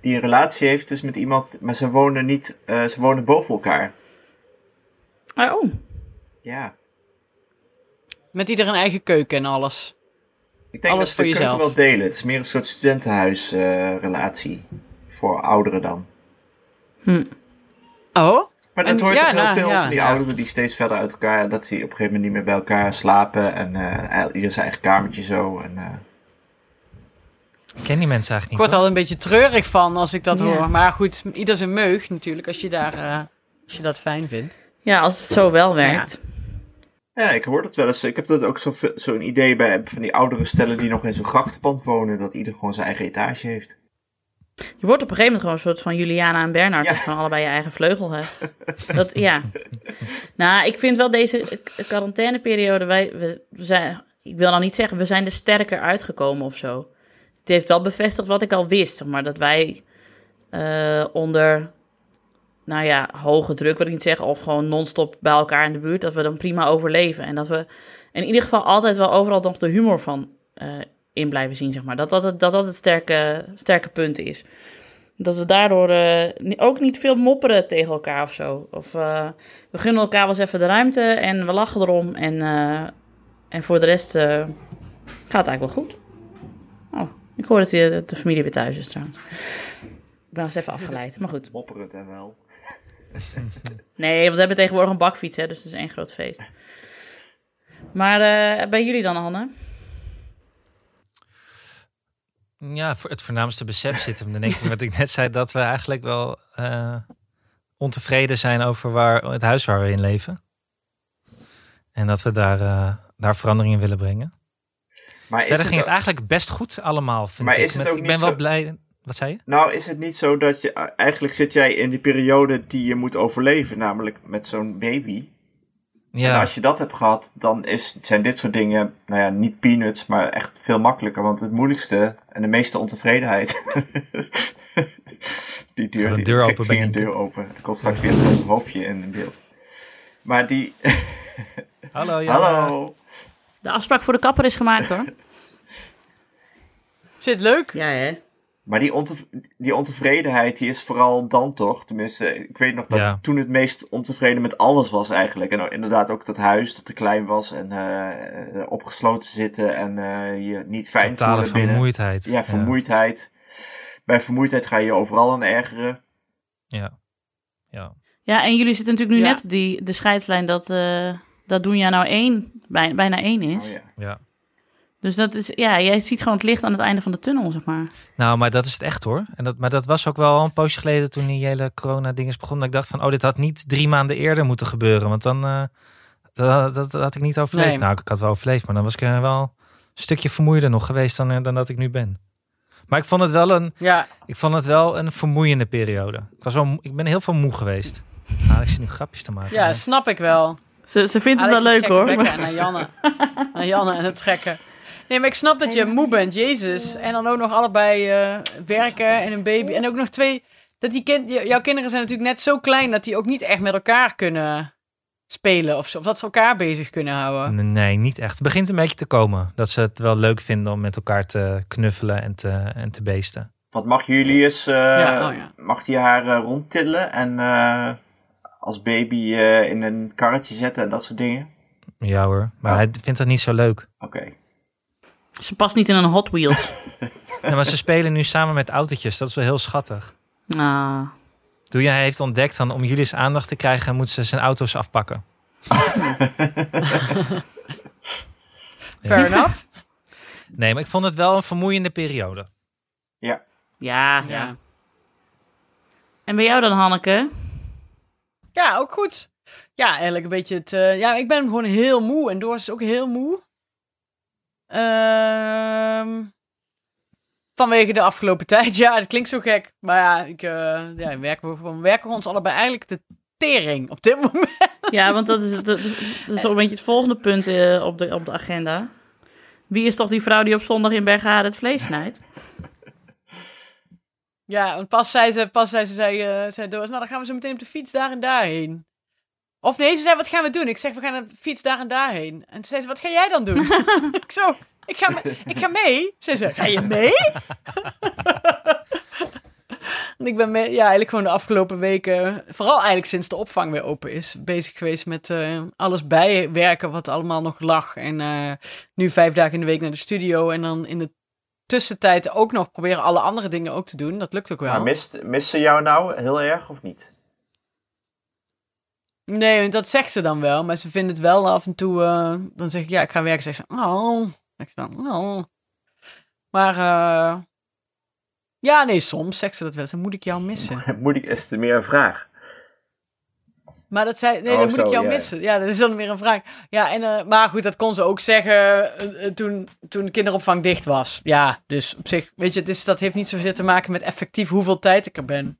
S4: die een relatie heeft dus met iemand, maar ze wonen niet, eh, ze wonen boven elkaar.
S3: Oh,
S4: Ja,
S5: Met ieder een eigen keuken en alles.
S4: ik denk
S5: Alles
S4: dat
S5: voor
S4: ze de
S5: jezelf.
S4: wel delen. Het is meer een soort studentenhuisrelatie voor ouderen dan.
S5: Oh?
S4: Maar dat
S5: En-
S4: hoort
S5: ja,
S4: toch heel veel
S5: ja,
S4: van die
S5: ja.
S4: ouderen die steeds verder uit elkaar, dat die op een gegeven moment niet meer bij elkaar slapen en eh, ieder zijn eigen kamertje zo. En, eh,
S2: Ik ken die mensen
S5: Ik
S2: eigenlijk
S5: word
S2: niet.
S5: al een beetje treurig van als ik dat hoor. Maar goed, ieder zijn meug natuurlijk, als je, daar, eh, als je dat fijn vindt.
S3: ja, als het zo wel werkt.
S4: Ja, ik hoor dat wel eens. Ik heb dat ook zo- zo'n idee bij van die oudere stellen die nog in zo'n grachtenpand wonen, dat ieder gewoon zijn eigen etage heeft.
S3: Je wordt op een gegeven moment gewoon een soort van Juliana en Bernard,
S4: Ja.
S3: dat je van allebei je eigen vleugel hebt. <laughs> Dat, ja. Nou, ik vind wel deze quarantaineperiode, wij, we zijn, ik wil nou niet zeggen, we zijn er sterker uitgekomen of zo. Het heeft wel bevestigd wat ik al wist, zeg maar dat wij eh, onder, nou ja, hoge druk wil ik niet zeggen, of gewoon non-stop bij elkaar in de buurt, dat we dan prima overleven. En dat we in ieder geval altijd wel overal nog de humor van eh, in blijven zien, zeg maar. Dat dat het, dat, dat het sterke, sterke punt is. Dat we daardoor eh, ook niet veel mopperen tegen elkaar of zo. Of eh, we gunnen elkaar wel eens even de ruimte en we lachen erom. En, eh, en voor de rest gaat het eigenlijk wel goed. Oh, Ik hoor dat de, de familie weer thuis is trouwens. Ik ben eens even afgeleid, maar goed.
S4: Mopperend en wel.
S3: Nee, want we hebben tegenwoordig een bakfiets, hè, dus het is één groot feest. Maar bij jullie dan, Anne?
S2: Ja, voor het voornaamste besef zit hem. Dan denk ik <laughs> wat ik net zei, dat we eigenlijk wel eh, ontevreden zijn over waar, het huis waar we in leven. En dat we daar, eh, daar verandering in willen brengen.
S4: Maar is
S2: Verder
S4: het
S2: ging het eigenlijk best goed allemaal, vind
S4: Maar
S2: ik.
S4: is het
S2: Met-
S4: ook
S2: ik ben wel
S4: zo-
S2: blij... Wat zei je?
S4: Nou, is het niet zo dat je... Eigenlijk zit jij in die periode die je moet overleven, namelijk met zo'n baby. En
S2: Ja,
S4: als je dat hebt gehad, dan is, zijn dit soort dingen, nou ja, niet peanuts, maar echt veel makkelijker. Want het moeilijkste en de meeste ontevredenheid. <laughs> die deur,
S2: een
S4: die-
S2: deur
S4: er <laughs>
S2: open
S4: ging een deur open. Er komt straks weer zo'n hoofdje in beeld. Maar die. <laughs>
S2: hallo Janne.
S4: Hallo!
S3: De afspraak voor de kapper is gemaakt, hoor.
S5: Zit leuk?
S3: Ja, hè?
S4: Maar die, ontev- die ontevredenheid, die is vooral dan toch. Tenminste, ik weet nog dat
S2: Ja.
S4: toen het meest ontevreden met alles was eigenlijk. En inderdaad ook dat huis dat te klein was en eh, eh, opgesloten zitten en eh, je niet fijn
S2: Totale
S4: voelen binnen.
S2: vermoeidheid.
S4: Ja, vermoeidheid. Bij vermoeidheid ga je je overal aan ergeren.
S2: Ja. ja.
S3: Ja, en jullie zitten natuurlijk nu
S5: Ja.
S3: net op die, de scheidslijn dat, eh dat doen ja nou één, bij, bijna één is.
S4: Oh, ja.
S3: Dus dat is, ja, jij ziet gewoon het licht aan het einde van de tunnel, zeg maar.
S2: Nou, maar dat is het echt hoor. En dat, maar dat was ook wel een poosje geleden toen die hele corona-dinges begon. Dat ik dacht van, oh, dit had niet drie maanden eerder moeten gebeuren. Want dan, eh, dat, dat, dat had ik niet overleefd.
S5: Nee.
S2: Nou, ik had wel overleefd, maar dan was ik eh, wel een stukje vermoeider nog geweest dan, eh, dan dat ik nu ben. Maar ik vond het wel een,
S5: Ja,
S2: ik vond het wel een vermoeiende periode. Ik, was wel, ik ben heel veel moe geweest. Ah, ik zit nu grapjes te maken.
S5: ja, snap ik wel.
S3: Ze, ze vindt het wel leuk, hoor. maar-
S5: Naar Janne. naar Janne en het trekken. Nee, maar ik snap dat je moe bent, Jezus. En dan ook nog allebei eh, werken en een baby. En ook nog twee... Dat die kind, jouw kinderen zijn natuurlijk net zo klein... dat die ook niet echt met elkaar kunnen spelen. Of, zo, of dat ze elkaar bezig kunnen houden.
S2: Nee, niet echt. Het begint een beetje te komen. Dat ze het wel leuk vinden om met elkaar te knuffelen en te, en te beesten.
S4: Want mag jullie eens, eh,
S5: Ja, oh ja.
S4: mag die haar eh, rondtillen en eh, als baby eh, in een karretje zetten en dat soort dingen?
S2: Ja hoor. Maar
S4: Oh.
S2: hij vindt dat niet zo leuk.
S4: Oké.
S3: Ze past niet in een Hot Wheels. <laughs>
S2: Ja, maar ze spelen nu samen met autootjes. Dat is wel heel schattig.
S3: Ah.
S2: Toen jij heeft ontdekt dan om Julius aandacht te krijgen, moet ze zijn auto's afpakken. <laughs>
S5: Fair enough.
S2: Nee, maar ik vond het wel een vermoeiende periode.
S4: Ja.
S3: Ja, ja.
S5: Ja.
S3: En bij jou dan, Hanneke?
S5: Ja, ook goed. Ja, eigenlijk een beetje het... eh, ja, ik ben gewoon heel moe. En Doris is ook heel moe. Ehm, vanwege de afgelopen <laughs> tijd. Ja, dat klinkt zo gek. Maar ja, ik, eh, ja werken, we, we werken ons allebei eigenlijk de tering op dit <laughs> moment.
S3: Ja, want dat is, dat, dat is een beetje het volgende punt eh, op, de, op de agenda. Wie is toch die vrouw die op zondag in Bergharen het vlees snijdt?
S5: Ja, want pas zei ze, pas zei ze, zei, zei Doris, nou dan gaan we zo meteen op de fiets daar en daarheen. Of nee, ze zei, wat gaan we doen? Ik zeg, we gaan de fiets daar en daarheen. En toen zei ze, wat ga jij dan doen? <laughs> ik zo, ik ga, me- ik ga mee. Ze zei, ga je mee? <laughs> En ik ben mee, ja, eigenlijk gewoon de afgelopen weken, vooral eigenlijk sinds de opvang weer open is, bezig geweest met eh, alles bijwerken wat allemaal nog lag. En eh, nu vijf dagen in de week naar de studio en dan in de tussentijd ook nog proberen alle andere dingen ook te doen. Dat lukt ook wel.
S4: Maar mist, mist ze jou nou heel erg of niet?
S5: Nee, dat zegt ze dan wel, maar ze vindt het wel af en toe. eh, dan zeg ik ja, ik ga werken. Zegt ze, oh. Zeg ik dan, oh. Maar eh, ja, nee, soms zegt ze dat wel. Dan moet ik jou missen. <laughs>
S4: Moet ik, is het meer een vraag?
S5: Maar dat zei, nee,
S4: Oh,
S5: dan moet
S4: zo,
S5: ik jou
S4: ja.
S5: missen. Ja, dat is dan weer een vraag. Ja, en, eh, maar goed, dat kon ze ook zeggen toen, toen de kinderopvang dicht was. Ja, dus op zich, weet je, het is, dat heeft niet zozeer te maken met effectief hoeveel tijd ik er ben.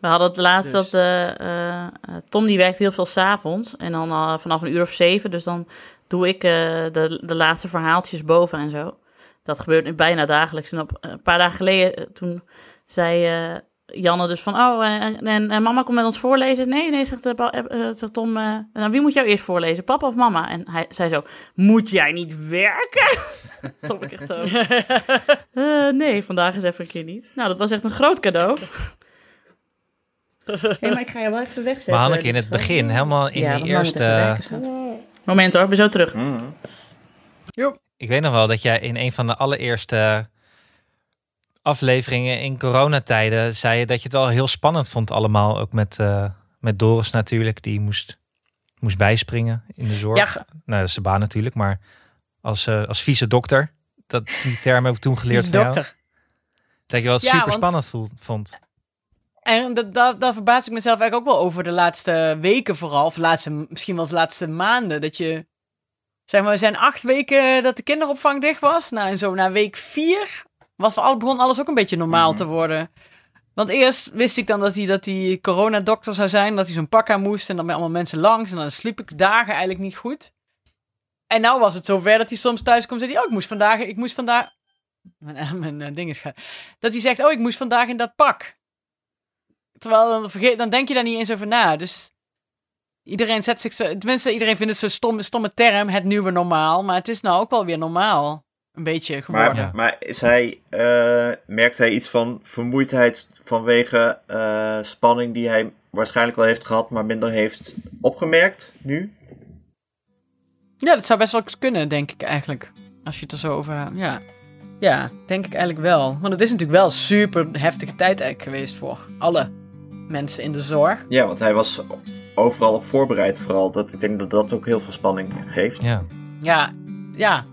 S3: We hadden het laatst
S5: Dus.
S3: dat eh, eh, eh, Tom die werkt heel veel s'avonds. En dan vanaf een uur of zeven. Dus dan doe ik eh, de, de laatste verhaaltjes boven en zo. Dat gebeurt nu bijna dagelijks. En op, een paar dagen geleden toen zei eh, Janne dus van... Oh, en, en, en mama komt met ons voorlezen. Nee, nee, zegt, Tom. eh, nou, wie moet jou eerst voorlezen, papa of mama? En hij zei zo, moet jij niet werken? <laughs> Tom ik echt zo... <laughs> "Eh, nee, vandaag is even een keer niet. Nou, dat was echt een groot cadeau. <laughs> Hey, maar ik ga je wel even wegzetten.
S2: Maar Hanneke, in het begin, helemaal in
S3: Ja,
S2: die eerste...
S3: Moment hoor, ik ben zo terug.
S4: Mm.
S2: Ik weet nog wel dat jij in een van de allereerste afleveringen in coronatijden zei je dat je het wel heel spannend vond allemaal. Ook met, eh, met Doris natuurlijk, die moest, moest bijspringen in de zorg.
S5: Ja,
S2: Nou, dat is zijn baan natuurlijk, maar als, eh als vieze dokter. Dat, die term heb ik toen geleerd van jou.
S5: dokter.
S2: Dat je wel
S5: Ja,
S2: super spannend vond.
S5: En dat, dat, daar verbaas ik mezelf eigenlijk ook wel over de laatste weken vooral. Of de laatste, misschien wel de laatste maanden. Dat je, zeg maar, we zijn acht weken dat de kinderopvang dicht was. Nou, en zo na week vier was voor al, begon alles ook een beetje normaal te worden. Want eerst wist ik dan dat hij, dat hij coronadokter zou zijn. Dat hij zo'n pak aan moest. En dan met allemaal mensen langs. En dan sliep ik dagen eigenlijk niet goed. En nou was het zover dat hij soms thuis komt en zei hij... Oh, ik moest vandaag... Ik moest vandaag... <laughs> Mijn, mijn eh, ding is... Dat hij zegt... Oh, ik moest vandaag in dat pak. Terwijl dan, vergeet, dan denk je daar niet eens over na. Dus iedereen zet zich zo... Tenminste, iedereen vindt het zo'n stomme, stomme term, het nieuwe normaal. Maar het is nou ook wel weer normaal. Een beetje geworden.
S4: Maar, maar is hij, eh, merkt hij iets van vermoeidheid vanwege eh, spanning die hij waarschijnlijk wel heeft gehad, maar minder heeft opgemerkt nu?
S5: Ja, dat zou best wel kunnen, denk ik eigenlijk. Als je het er zo over... Ja, ja denk ik eigenlijk wel. Want het is natuurlijk wel een super heftige tijd eigenlijk geweest voor alle mensen in de zorg.
S4: Ja, want hij was overal op voorbereid vooral. Dat, ik denk dat dat ook heel veel spanning geeft.
S2: Ja.
S5: Ja, ja.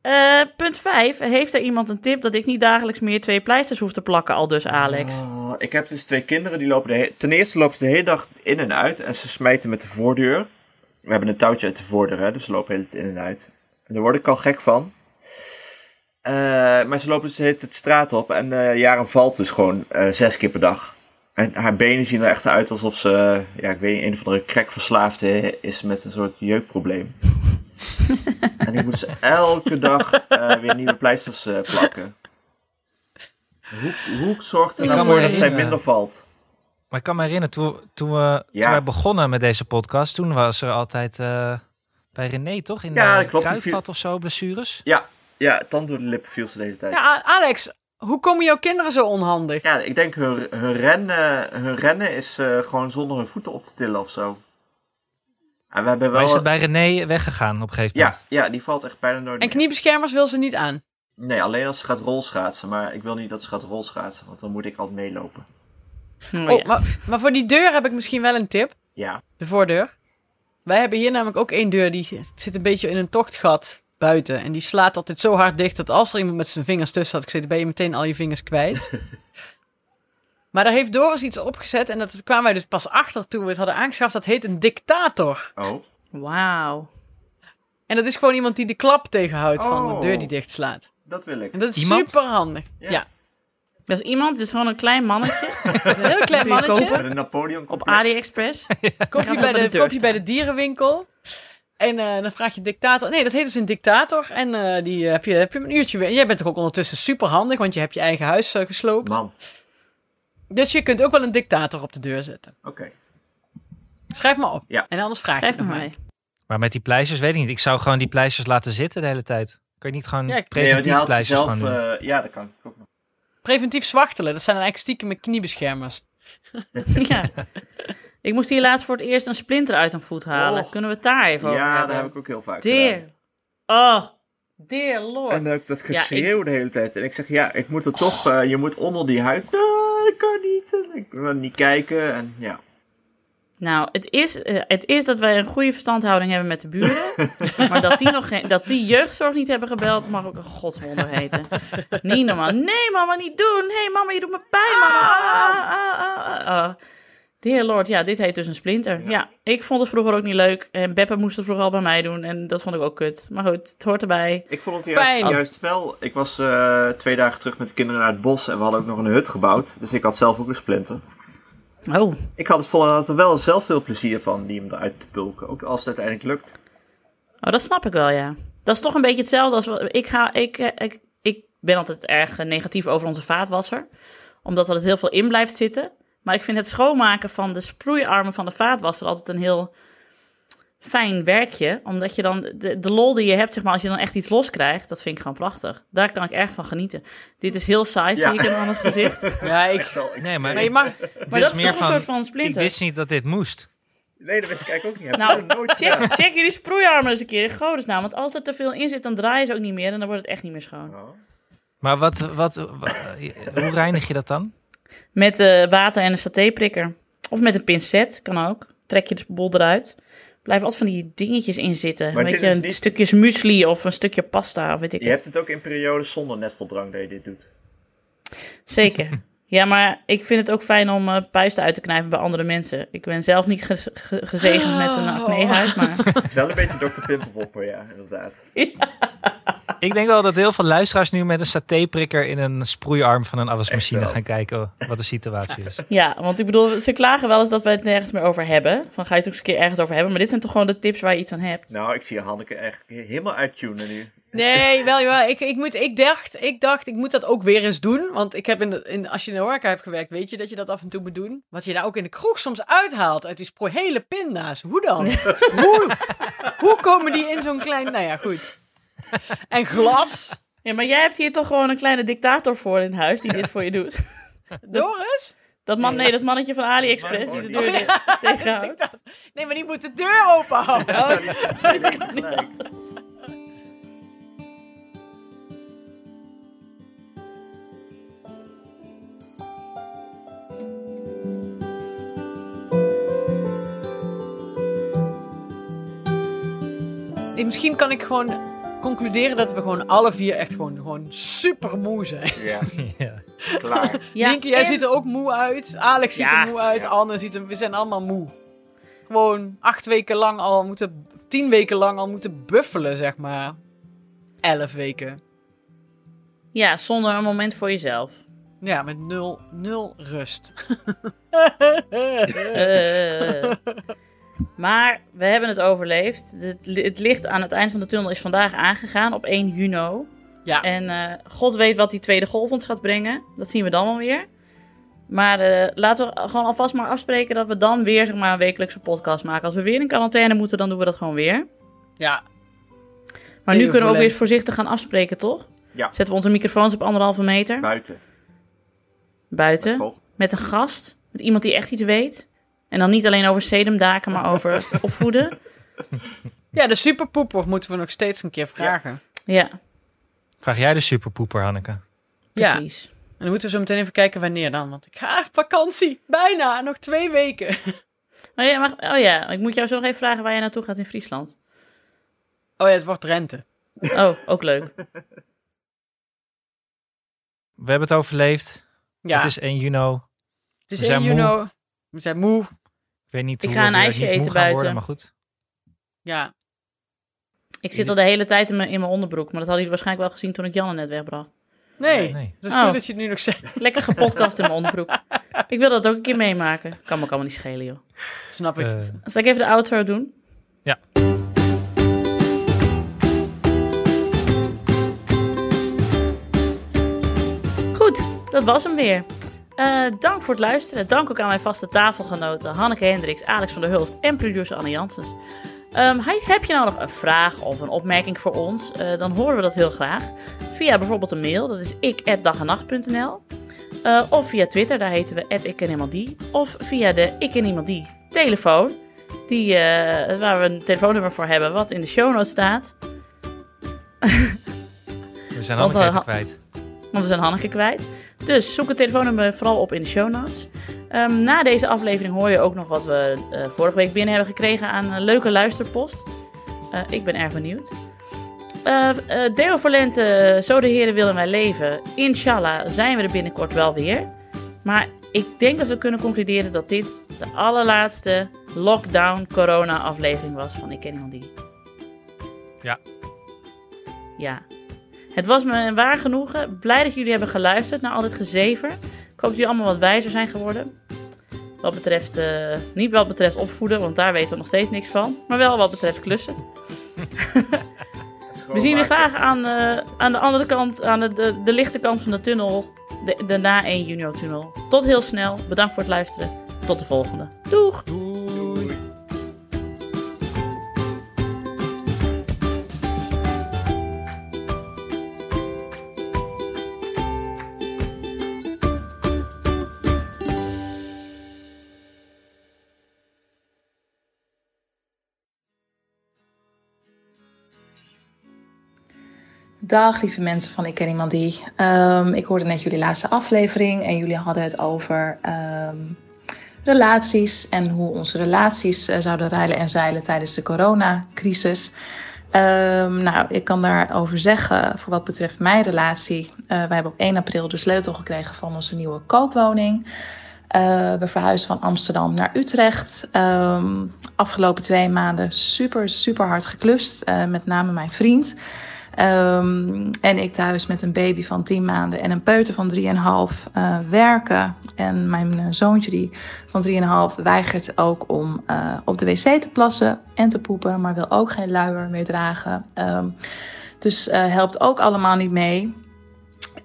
S3: Eh, punt 5. Heeft er iemand een tip dat ik niet dagelijks meer twee pleisters hoef te plakken, al dus Alex?
S4: Oh, ik heb dus twee kinderen die lopen de he- Ten eerste lopen ze de hele dag in en uit en ze smijten met de voordeur. We hebben een touwtje uit de voordeur, hè, dus ze lopen de hele tijd in en uit. En daar word ik al gek van. Eh, maar ze lopen dus de straat op en eh Jaren valt dus gewoon eh, zes keer per dag. En haar benen zien er echt uit alsof ze, ja, ik weet niet, een of andere crackverslaafde is met een soort jeukprobleem. <laughs> en ik moet ze elke dag eh, weer nieuwe pleisters eh, plakken. Hoe, hoe zorgt er nou voor dat zij minder valt?
S2: Maar ik kan me herinneren, toen, toen, we,
S4: Ja.
S2: toen wij begonnen met deze podcast, toen was er altijd eh, bij René, toch? In
S4: Ja,
S2: de
S4: dat klopt. Die
S2: kruidvat of zo, blessures.
S4: Ja, ja, tand door de lippen viel ze de hele tijd.
S5: Ja, Alex, hoe komen jouw kinderen zo onhandig?
S4: Ja, ik denk hun, hun, rennen, hun rennen is eh, gewoon zonder hun voeten op te tillen of zo. En we hebben
S2: Maar is
S4: wel...
S2: het bij René weggegaan op een gegeven
S4: Ja,
S2: moment?
S4: ja, die valt echt bijna nooit
S5: En kniebeschermers wil ze niet aan.
S4: Nee, alleen als ze gaat rolschaatsen. Maar ik wil niet dat ze gaat rolschaatsen, want dan moet ik altijd meelopen.
S3: Oh,
S5: Oh,
S3: ja.
S5: maar, maar voor die deur heb ik misschien wel een tip.
S4: Ja,
S5: De voordeur. Wij hebben hier namelijk ook één deur die zit een beetje in een tochtgat buiten. En die slaat altijd zo hard dicht dat als er iemand met zijn vingers tussen had gezeten, ben je meteen al je vingers kwijt. <laughs> maar daar heeft Doris iets opgezet en dat kwamen wij dus pas achter toen we het hadden aangeschaft. Dat heet een dictator.
S4: oh.
S3: Wauw.
S5: En dat is gewoon iemand die de klap tegenhoudt van de
S4: Oh.
S5: deur die dicht slaat.
S4: Dat wil ik.
S5: En dat is
S2: Iemand?
S5: super handig.
S4: Ja.
S5: Ja.
S3: Dat is iemand, het is gewoon een klein mannetje <laughs>
S5: een heel klein mannetje.
S3: kopen?
S4: Met een Napoleon
S3: op AliExpress.
S5: Koop
S3: Gaat
S5: je, bij
S3: de
S5: de, koop je bij de dierenwinkel. En eh, dan vraag je dictator. Nee, dat heet dus een dictator. En eh, die eh, heb, je, heb je een uurtje weer. En jij bent toch ook ondertussen super handig, want je hebt je eigen huis eh, gesloopt.
S4: Man,
S5: Dus je kunt ook wel een dictator op de deur zetten.
S4: oké.
S5: Schrijf maar op.
S4: Ja.
S5: En anders vraag
S3: Schrijf
S5: je
S3: nog
S5: nog
S3: maar
S2: met die pleisters weet ik niet. Ik zou gewoon die pleisters laten zitten de hele tijd. Kan je niet gewoon
S5: Ja, ik-
S4: Nee, die
S2: preventief
S4: haalt ze
S2: pleisters
S4: zelf... ja, dat kan ik ook nog.
S5: Preventief zwachtelen. Dat zijn dan eigenlijk stiekem met kniebeschermers. <laughs>
S3: Ja. <laughs> Ik moest hier laatst voor het eerst een splinter uit een voet halen.
S4: Oh.
S3: Kunnen we het daar even over
S4: Ja,
S3: hebben?
S4: dat heb ik ook heel vaak
S3: Dear.
S4: gedaan.
S3: Oh, dear lord.
S4: En ook dat
S3: Ja,
S4: geschreeuw de hele tijd. En ik zeg, ja, ik moet er toch... eh, je moet onder die huid... Ah, dat kan niet. Ik wil niet kijken. En ja.
S3: Nou, het is, eh, het is dat wij een goede verstandhouding hebben met de buren. <laughs> maar dat die, nog geen, dat die jeugdzorg niet hebben gebeld, mag ook een godswonder heten. <laughs> niet normaal. Nee, mama, niet doen. Hé, hey, mama, je doet me pijn, mama. Ah, ah, ah, Dear lord, ja, dit heet dus een splinter. Ja.
S4: Ja.
S3: ik vond het vroeger ook niet leuk. En Beppe moest het vroeger al bij mij doen. En dat vond ik ook kut. Maar goed, het hoort erbij.
S4: Ik vond het juist,
S5: Pijn.
S4: juist wel... Ik was eh, twee dagen terug met de kinderen naar het bos. En we hadden ook nog een hut gebouwd. Dus ik had zelf ook een splinter.
S3: Oh,
S4: Ik had, het had er wel zelf veel plezier van die hem eruit te pulken. Ook als het uiteindelijk lukt.
S3: Oh, dat snap ik wel, ja. Dat is toch een beetje hetzelfde als... wat- Ik, ga, ik, eh, ik, ik ben altijd erg negatief over onze vaatwasser. Omdat er dus heel veel in blijft zitten. Maar ik vind het schoonmaken van de sproeiarmen van de vaatwasser altijd een heel fijn werkje. Omdat je dan de, de lol die je hebt, zeg maar, als je dan echt iets loskrijgt, dat vind ik gewoon prachtig. Daar kan ik erg van genieten. Dit is heel saai,
S4: Ja.
S3: zie ik in Anne's gezicht. <laughs>
S5: Ja, ik...
S4: Ik-
S2: Nee, maar,
S5: Maar
S2: dit
S3: Maar
S2: is
S3: dat is
S2: meer
S3: toch een
S2: van...
S3: soort van
S2: Ik
S3: splinter.
S2: wist niet dat dit moest.
S4: Nee, dat wist ik eigenlijk ook niet.
S3: Nou,
S4: ik nooit
S3: Check, check jullie sproeiarmen eens een keer in godesnaam. Want als er te veel in zit, dan draaien ze ook niet meer. En dan wordt het echt niet meer schoon.
S4: Oh.
S2: Maar wat, wat, wa- hoe reinig je dat dan?
S3: Met eh, water en een satéprikker. Of met een pincet, kan ook. Trek je de boel eruit. Blijven altijd van die dingetjes in zitten.
S4: Maar
S3: weet je, een
S4: niet-
S3: stukjes muesli of een stukje pasta, of weet ik
S4: Je
S3: het.
S4: hebt het ook in periodes zonder nesteldrang dat je dit doet.
S3: Zeker. <laughs> Ja, maar ik vind het ook fijn om eh puisten uit te knijpen bij andere mensen. Ik ben zelf niet ge- ge- gezegend met een
S5: Oh.
S3: acnehuid, maar... <laughs>
S4: Het is wel een beetje Dr. Pimpelpopper, ja, inderdaad.
S2: Ik denk wel dat heel veel luisteraars nu met een satéprikker in een sproeiarm van een afwasmachine gaan kijken wat de situatie is.
S3: Ja, want ik bedoel, ze klagen wel eens dat wij het nergens meer over hebben. Van ga je het ook eens een keer ergens over hebben. Maar dit zijn toch gewoon de tips waar je iets aan hebt.
S4: Nou, ik zie Hanneke echt helemaal uittunen nu.
S5: Nee, wel, wel. Ik, ik, moet, ik, dacht, ik dacht, ik moet dat ook weer eens doen. Want ik heb in de, in, als je in de horeca hebt gewerkt, weet je dat je dat af en toe moet doen. Wat je daar ook in de kroeg soms uithaalt uit die. Hele pinda's. Hoe dan? hoe, hoe komen die in zo'n klein... Nou ja, goed. En glas.
S3: Ja, maar jij hebt hier toch gewoon een kleine dictator voor in huis die dit voor je doet.
S5: Doris?
S3: Dat man, nee, dat mannetje van AliExpress die de deur
S5: Oh, ja.
S3: tegenhoudt.
S5: Nee, maar die moet de deur open houden.
S3: Oh,
S5: Misschien kan ik gewoon concluderen dat we gewoon alle vier echt gewoon, gewoon super moe zijn.
S4: Ja, <laughs>
S2: Ja.
S4: klaar. <laughs>
S3: ja,
S5: jij
S3: en-
S5: ziet er ook moe uit. Alex ziet
S3: Ja.
S5: er moe uit.
S4: Ja.
S5: Anne ziet er... We zijn allemaal moe. Gewoon acht weken lang al moeten... Tien weken lang al moeten buffelen, zeg maar. Elf weken.
S3: Ja, zonder een moment voor jezelf.
S5: Ja, met nul, nul rust. <laughs>
S3: Eh, maar we hebben het overleefd. Het, het licht aan het eind van de tunnel is vandaag aangegaan op 1 juni.
S5: Ja.
S3: En eh, God weet wat die tweede golf ons gaat brengen. Dat zien we dan wel weer. Maar eh, laten we gewoon alvast maar afspreken dat we dan weer zeg maar, een wekelijkse podcast maken. Als we weer in quarantaine moeten, dan doen we dat gewoon weer.
S5: Ja.
S3: Maar nu kunnen we ook weer voorzichtig gaan afspreken, toch?
S4: Ja.
S3: Zetten we onze microfoons op anderhalve meter
S4: Buiten.
S3: buiten.
S4: Met
S3: een gast. Met iemand die echt iets weet. En dan niet alleen over sedumdaken, maar over <laughs> opvoeden.
S5: Ja, de superpoeper moeten we nog steeds een keer vragen.
S3: Ja,
S2: Vraag jij de superpoeper, Hanneke?
S5: Ja.
S3: precies.
S5: En dan moeten we zo meteen even kijken wanneer dan. Want ik ga op vakantie. Bijna. Nog twee weken. <laughs>
S3: Oh ja, maar, oh ja, ik moet jou zo nog even vragen waar jij naartoe gaat in Friesland.
S5: Oh ja, het wordt rente.
S3: Oh, ook leuk. <laughs>
S2: We hebben het overleefd.
S5: Ja,
S2: Het is 1 juni.
S5: het is
S2: we zijn
S5: 1 juni. We zijn moe.
S2: Ik weet niet
S3: Ik
S2: hoe
S3: ga een ijsje eten buiten.
S2: Worden, maar goed.
S5: Ja.
S3: Ik zit al de hele tijd in mijn, in mijn onderbroek, maar dat hadden jullie waarschijnlijk wel gezien toen ik Janne net wegbracht.
S5: Nee.
S2: Nee.
S5: Is
S3: Oh.
S5: goed dat je het nu nog zegt.
S3: Lekker gepodcast in mijn onderbroek. <laughs> Ik wil dat ook een keer meemaken. Kan me ook allemaal niet schelen, joh.
S5: Snap ik.
S2: Eh,
S3: Zal ik even de outro doen?
S2: Ja.
S3: Goed, dat was hem weer. Eh, dank voor het luisteren. Dank ook aan mijn vaste tafelgenoten Hanneke Hendricks, Alex van der Hulst en producer Anne Janssens. Hij- heb je nou nog een vraag of een opmerking voor ons? Eh, dan horen we dat heel graag. Via bijvoorbeeld een mail, dat is ik@dagenacht.nl. Eh, of via Twitter, daar heten we @ikkenniemandie. Of via de Ik en Iemand Die telefoon, die, waar we een telefoonnummer voor hebben, wat in de show notes staat.
S2: we zijn Hanneke even kwijt.
S3: Want we zijn Hanneke kwijt. Dus zoek het telefoonnummer vooral op in de show notes. Ehm, na deze aflevering hoor je ook nog wat we eh, vorige week binnen hebben gekregen aan eh, leuke luisterpost. Eh, ik ben erg benieuwd. Eh, Deo voor Lente, zo de heren willen wij leven. Inshallah zijn we er binnenkort wel weer. Maar ik denk dat we kunnen concluderen dat dit de allerlaatste lockdown corona aflevering was van Ik Ken Iemand Die.
S2: Ja.
S3: Ja. Het was me een waar genoegen. Blij dat jullie hebben geluisterd naar al dit gezever. Ik hoop dat jullie allemaal wat wijzer zijn geworden. Wat betreft, eh, niet wat betreft opvoeden, want daar weten we nog steeds niks van. Maar wel wat betreft klussen. <laughs> <laughs> We zien jullie graag aan, eh, aan de andere kant, aan de, de, de lichte kant van de tunnel. De, de na 1 juni tunnel. Tot heel snel. Bedankt voor het luisteren. Tot de volgende. Doeg!
S6: Dag lieve mensen van Ik Ken Iemand Die. Ehm, ik hoorde net jullie laatste aflevering en jullie hadden het over ehm, relaties en hoe onze relaties eh, zouden rijlen en zeilen tijdens de coronacrisis. Um, nou, ik kan daarover zeggen, voor wat betreft mijn relatie. Uh, wij hebben op 1 april de sleutel gekregen van onze nieuwe koopwoning. Uh, we verhuisden van Amsterdam naar Utrecht. Afgelopen twee maanden super, super hard geklust. Met name mijn vriend. Um, en ik thuis met een baby van 10 maanden en een peuter van 3,5 uh, werken. En mijn zoontje die van 3,5 weigert ook om uh, op de wc te plassen en te poepen. Maar wil ook geen luier meer dragen. Um, dus helpt ook allemaal niet mee.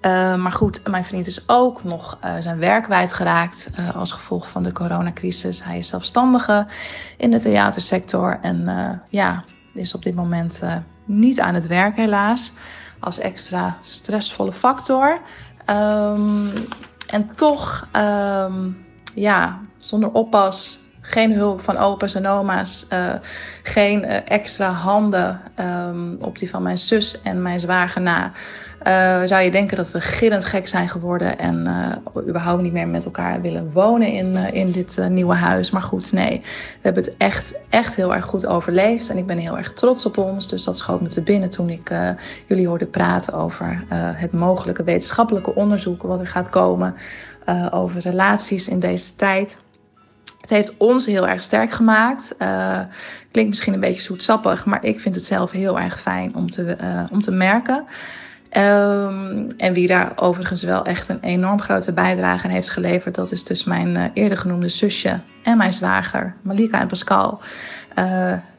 S6: Uh, maar goed, mijn vriend is ook nog zijn werk kwijtgeraakt als gevolg van de coronacrisis. Hij is zelfstandige in de theatersector en ja, is op dit moment niet aan het werk helaas. Als extra stressvolle factor. Um, en toch, um, ja, zonder oppas geen hulp van opa's en oma's. Uh, geen uh, extra handen um, op die van mijn zus en mijn zwager. Uh, zou je denken dat we gillend gek zijn geworden en überhaupt niet meer met elkaar willen wonen in, in dit nieuwe huis. Maar goed, nee. We hebben het echt, echt heel erg goed overleefd. En ik ben heel erg trots op ons. Dus dat schoot me te binnen toen ik jullie hoorde praten over het mogelijke wetenschappelijke onderzoek wat er gaat komen over relaties in deze tijd. Het heeft ons heel erg sterk gemaakt. Uh, klinkt misschien een beetje zoetsappig, maar ik vind het zelf heel erg fijn om te, uh, om te merken. Um, en wie daar overigens wel echt een enorm grote bijdrage aan heeft geleverd, dat is dus mijn uh, eerder genoemde zusje en mijn zwager, Malika en Pascal.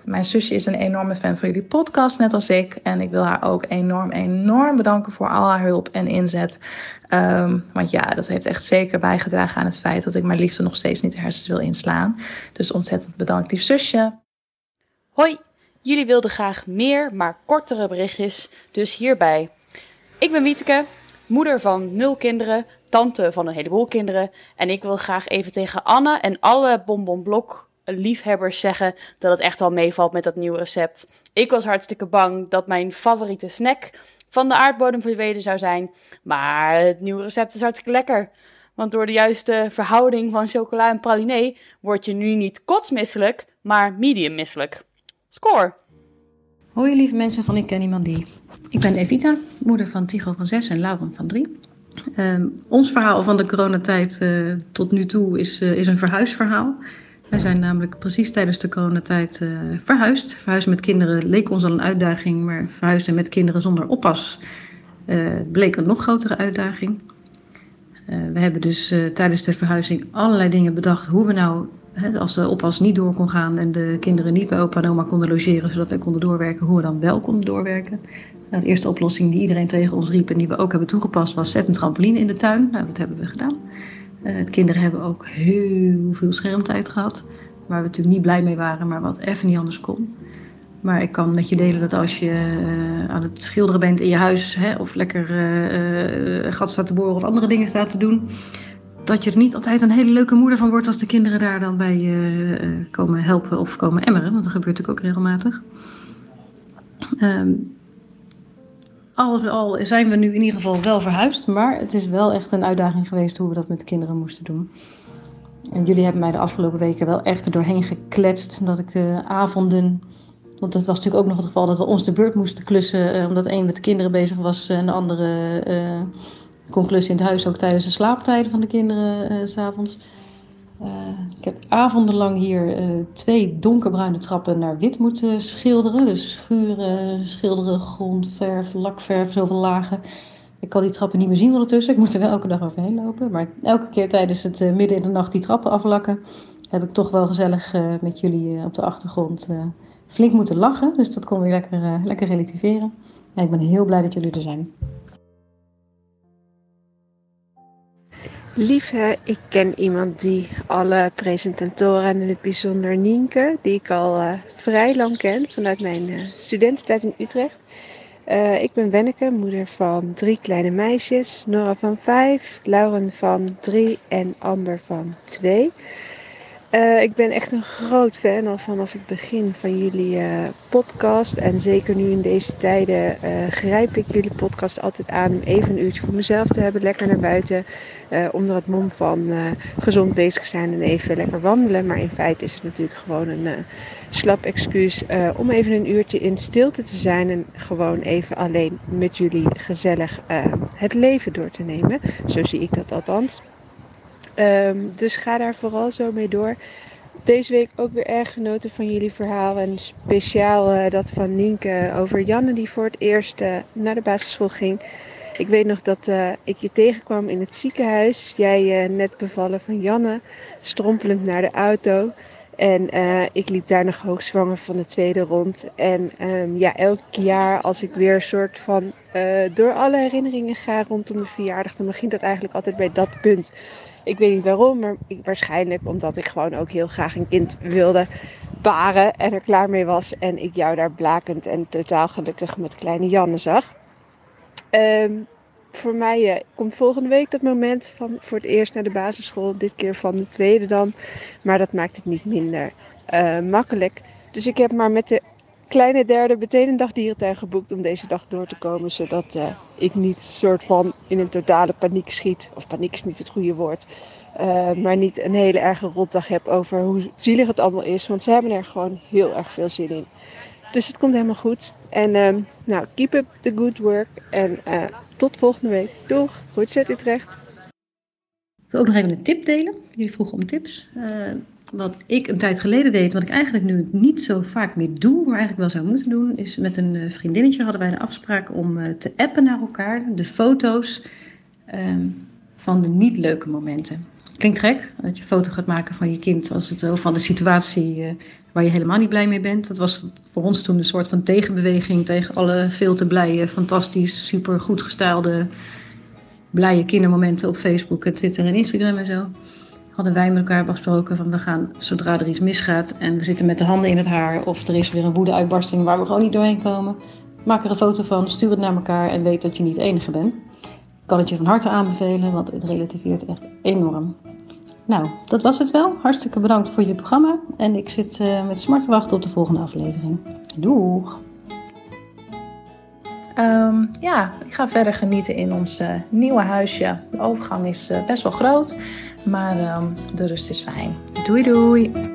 S6: Mijn zusje is een enorme fan van jullie podcast, net als ik. En ik wil haar ook enorm, enorm bedanken voor al haar hulp en inzet. Um, want ja, dat heeft echt zeker bijgedragen aan het feit dat ik mijn liefde nog steeds niet de wil inslaan. Dus ontzettend bedankt, lief zusje.
S7: Hoi, jullie wilden graag meer, maar kortere berichtjes, dus hierbij. Ik ben Wieteke, moeder van nul kinderen, tante van een heleboel kinderen. En ik wil graag even tegen Anne en alle bonbonblok liefhebbers zeggen dat het echt wel meevalt met dat nieuwe recept. Ik was hartstikke bang dat mijn favoriete snack van de aardbodem verdwenen zou zijn. Maar het nieuwe recept is hartstikke lekker. Want door de juiste verhouding van chocola en pralinee word je nu niet kotsmisselijk, maar medium misselijk. Score!
S8: Hoi lieve mensen van Ik Ken Iemand Die. Ik ben Evita, moeder van Tigo van 6 en Lauren van 3. Um, ons verhaal van de coronatijd uh, tot nu toe is, uh, is een verhuisverhaal. Wij zijn namelijk precies tijdens de coronatijd uh, verhuisd. Verhuizen met kinderen leek ons al een uitdaging, maar verhuizen met kinderen zonder oppas uh, bleek een nog grotere uitdaging. Uh, we hebben dus tijdens de verhuizing allerlei dingen bedacht hoe we nou, hè, als de oppas niet door kon gaan en de kinderen niet bij opa en oma konden logeren, zodat wij konden doorwerken, hoe we dan wel konden doorwerken. Nou, de eerste oplossing die iedereen tegen ons riep en die we ook hebben toegepast was zet een trampoline in de tuin. Nou, dat hebben we gedaan. Uh, de kinderen hebben ook heel veel schermtijd gehad. Waar we natuurlijk niet blij mee waren, maar wat even niet anders kon. Maar ik kan met je delen dat als je uh, aan het schilderen bent in je huis, hè, of lekker uh, gat staat te boren of andere dingen staat te doen, dat je er niet altijd een hele leuke moeder van wordt als de kinderen daar dan bij komen helpen of komen emmeren. Want dat gebeurt natuurlijk ook regelmatig. Um, alles al zijn we nu in ieder geval wel verhuisd, maar het is wel echt een uitdaging geweest hoe we dat met de kinderen moesten doen. En jullie hebben mij de afgelopen weken wel echt er doorheen gekletst dat ik de avonden. Want het was natuurlijk ook nog het geval dat we ons de beurt moesten klussen, eh, omdat een met de kinderen bezig was en de andere uh, kon klussen in het huis ook tijdens de slaaptijden van de kinderen uh, s'avonds. Uh, ik heb avondenlang hier uh, twee donkerbruine trappen naar wit moeten schilderen. Dus schuren, schilderen, grondverf, lakverf, zoveel lagen. Ik kan die trappen niet meer zien ondertussen. Ik moet er wel elke dag overheen lopen. Maar elke keer tijdens het uh, midden in de nacht die trappen aflakken, heb ik toch wel gezellig met jullie op de achtergrond flink moeten lachen. Dus dat kon weer lekker, lekker relativeren. En ik ben heel blij dat jullie er zijn.
S9: Lieve, ik ken iemand die alle presentatoren en in het bijzonder Nienke, die ik al uh, vrij lang ken vanuit mijn uh, studententijd in Utrecht. Uh, ik ben Wenneke, moeder van drie kleine meisjes, Nora van vijf, Lauren van drie en Amber van twee. Uh, ik ben echt een groot fan al vanaf het begin van jullie uh, podcast. En zeker nu in deze tijden uh, grijp ik jullie podcast altijd aan om even een uurtje voor mezelf te hebben. Lekker naar buiten. onder het mom van gezond bezig zijn en even lekker wandelen. Maar in feite is het natuurlijk gewoon een slap excuus om even een uurtje in stilte te zijn. En gewoon even alleen met jullie gezellig het leven door te nemen. Zo zie ik dat althans. Um, dus ga daar vooral zo mee door. Deze week ook weer erg genoten van jullie verhaal. En speciaal uh, dat van Nienke over Janne die voor het eerst uh, naar de basisschool ging. Ik weet nog dat uh, ik je tegenkwam in het ziekenhuis. Jij net bevallen van Janne, strompelend naar de auto. En ik liep daar nog hoogzwanger van de tweede rond. En um, ja, elk jaar als ik weer een soort van door alle herinneringen ga rondom de verjaardag, dan begint dat eigenlijk altijd bij dat punt. Ik weet niet waarom, maar waarschijnlijk omdat ik gewoon ook heel graag een kind wilde baren en er klaar mee was. En ik jou daar blakend en totaal gelukkig met kleine Janne zag. Um, voor mij uh, komt volgende week dat moment van voor het eerst naar de basisschool. Dit keer van de tweede dan. Maar dat maakt het niet minder uh, makkelijk. Dus ik heb maar met de kleine derde meteen een dag dierentuin geboekt om deze dag door te komen. Zodat uh, ik niet soort van in een totale paniek schiet. Of paniek is niet het goede woord. Uh, maar niet een hele erge rotdag heb over hoe zielig het allemaal is. Want ze hebben er gewoon heel erg veel zin in. Dus het komt helemaal goed. En uh, nou, keep up the good work. En uh, tot volgende week. Doeg, goed zet Utrecht.
S8: Ik wil ook nog even een tip delen. Jullie vroegen om tips. Wat ik een tijd geleden deed, wat ik eigenlijk nu niet zo vaak meer doe, maar eigenlijk wel zou moeten doen, is met een eh, vriendinnetje hadden wij de afspraak om eh, te appen naar elkaar de foto's um, van de niet leuke momenten. Klinkt gek dat je foto gaat maken van je kind als het, of van de situatie uh, waar je helemaal niet blij mee bent. Dat was voor ons toen een soort van tegenbeweging tegen alle veel te blije, fantastisch, super goed gestylede, blije kindermomenten op Facebook en Twitter en Instagram en zo hadden wij met elkaar besproken van we gaan zodra er iets misgaat en we zitten met de handen in het haar of er is weer een woedeuitbarsting waar we gewoon niet doorheen komen, maak er een foto van, stuur het naar elkaar en weet dat je niet de enige bent. Ik kan het je van harte aanbevelen, want het relativeert echt enorm. Nou, dat was het wel. Hartstikke bedankt voor je programma en ik zit uh, met smart te wachten op de volgende aflevering. Doeg!
S6: Um, ja, ik ga verder genieten in ons uh, nieuwe huisje. De overgang is uh, best wel groot. Maar um, de rust is fijn. Doei doei!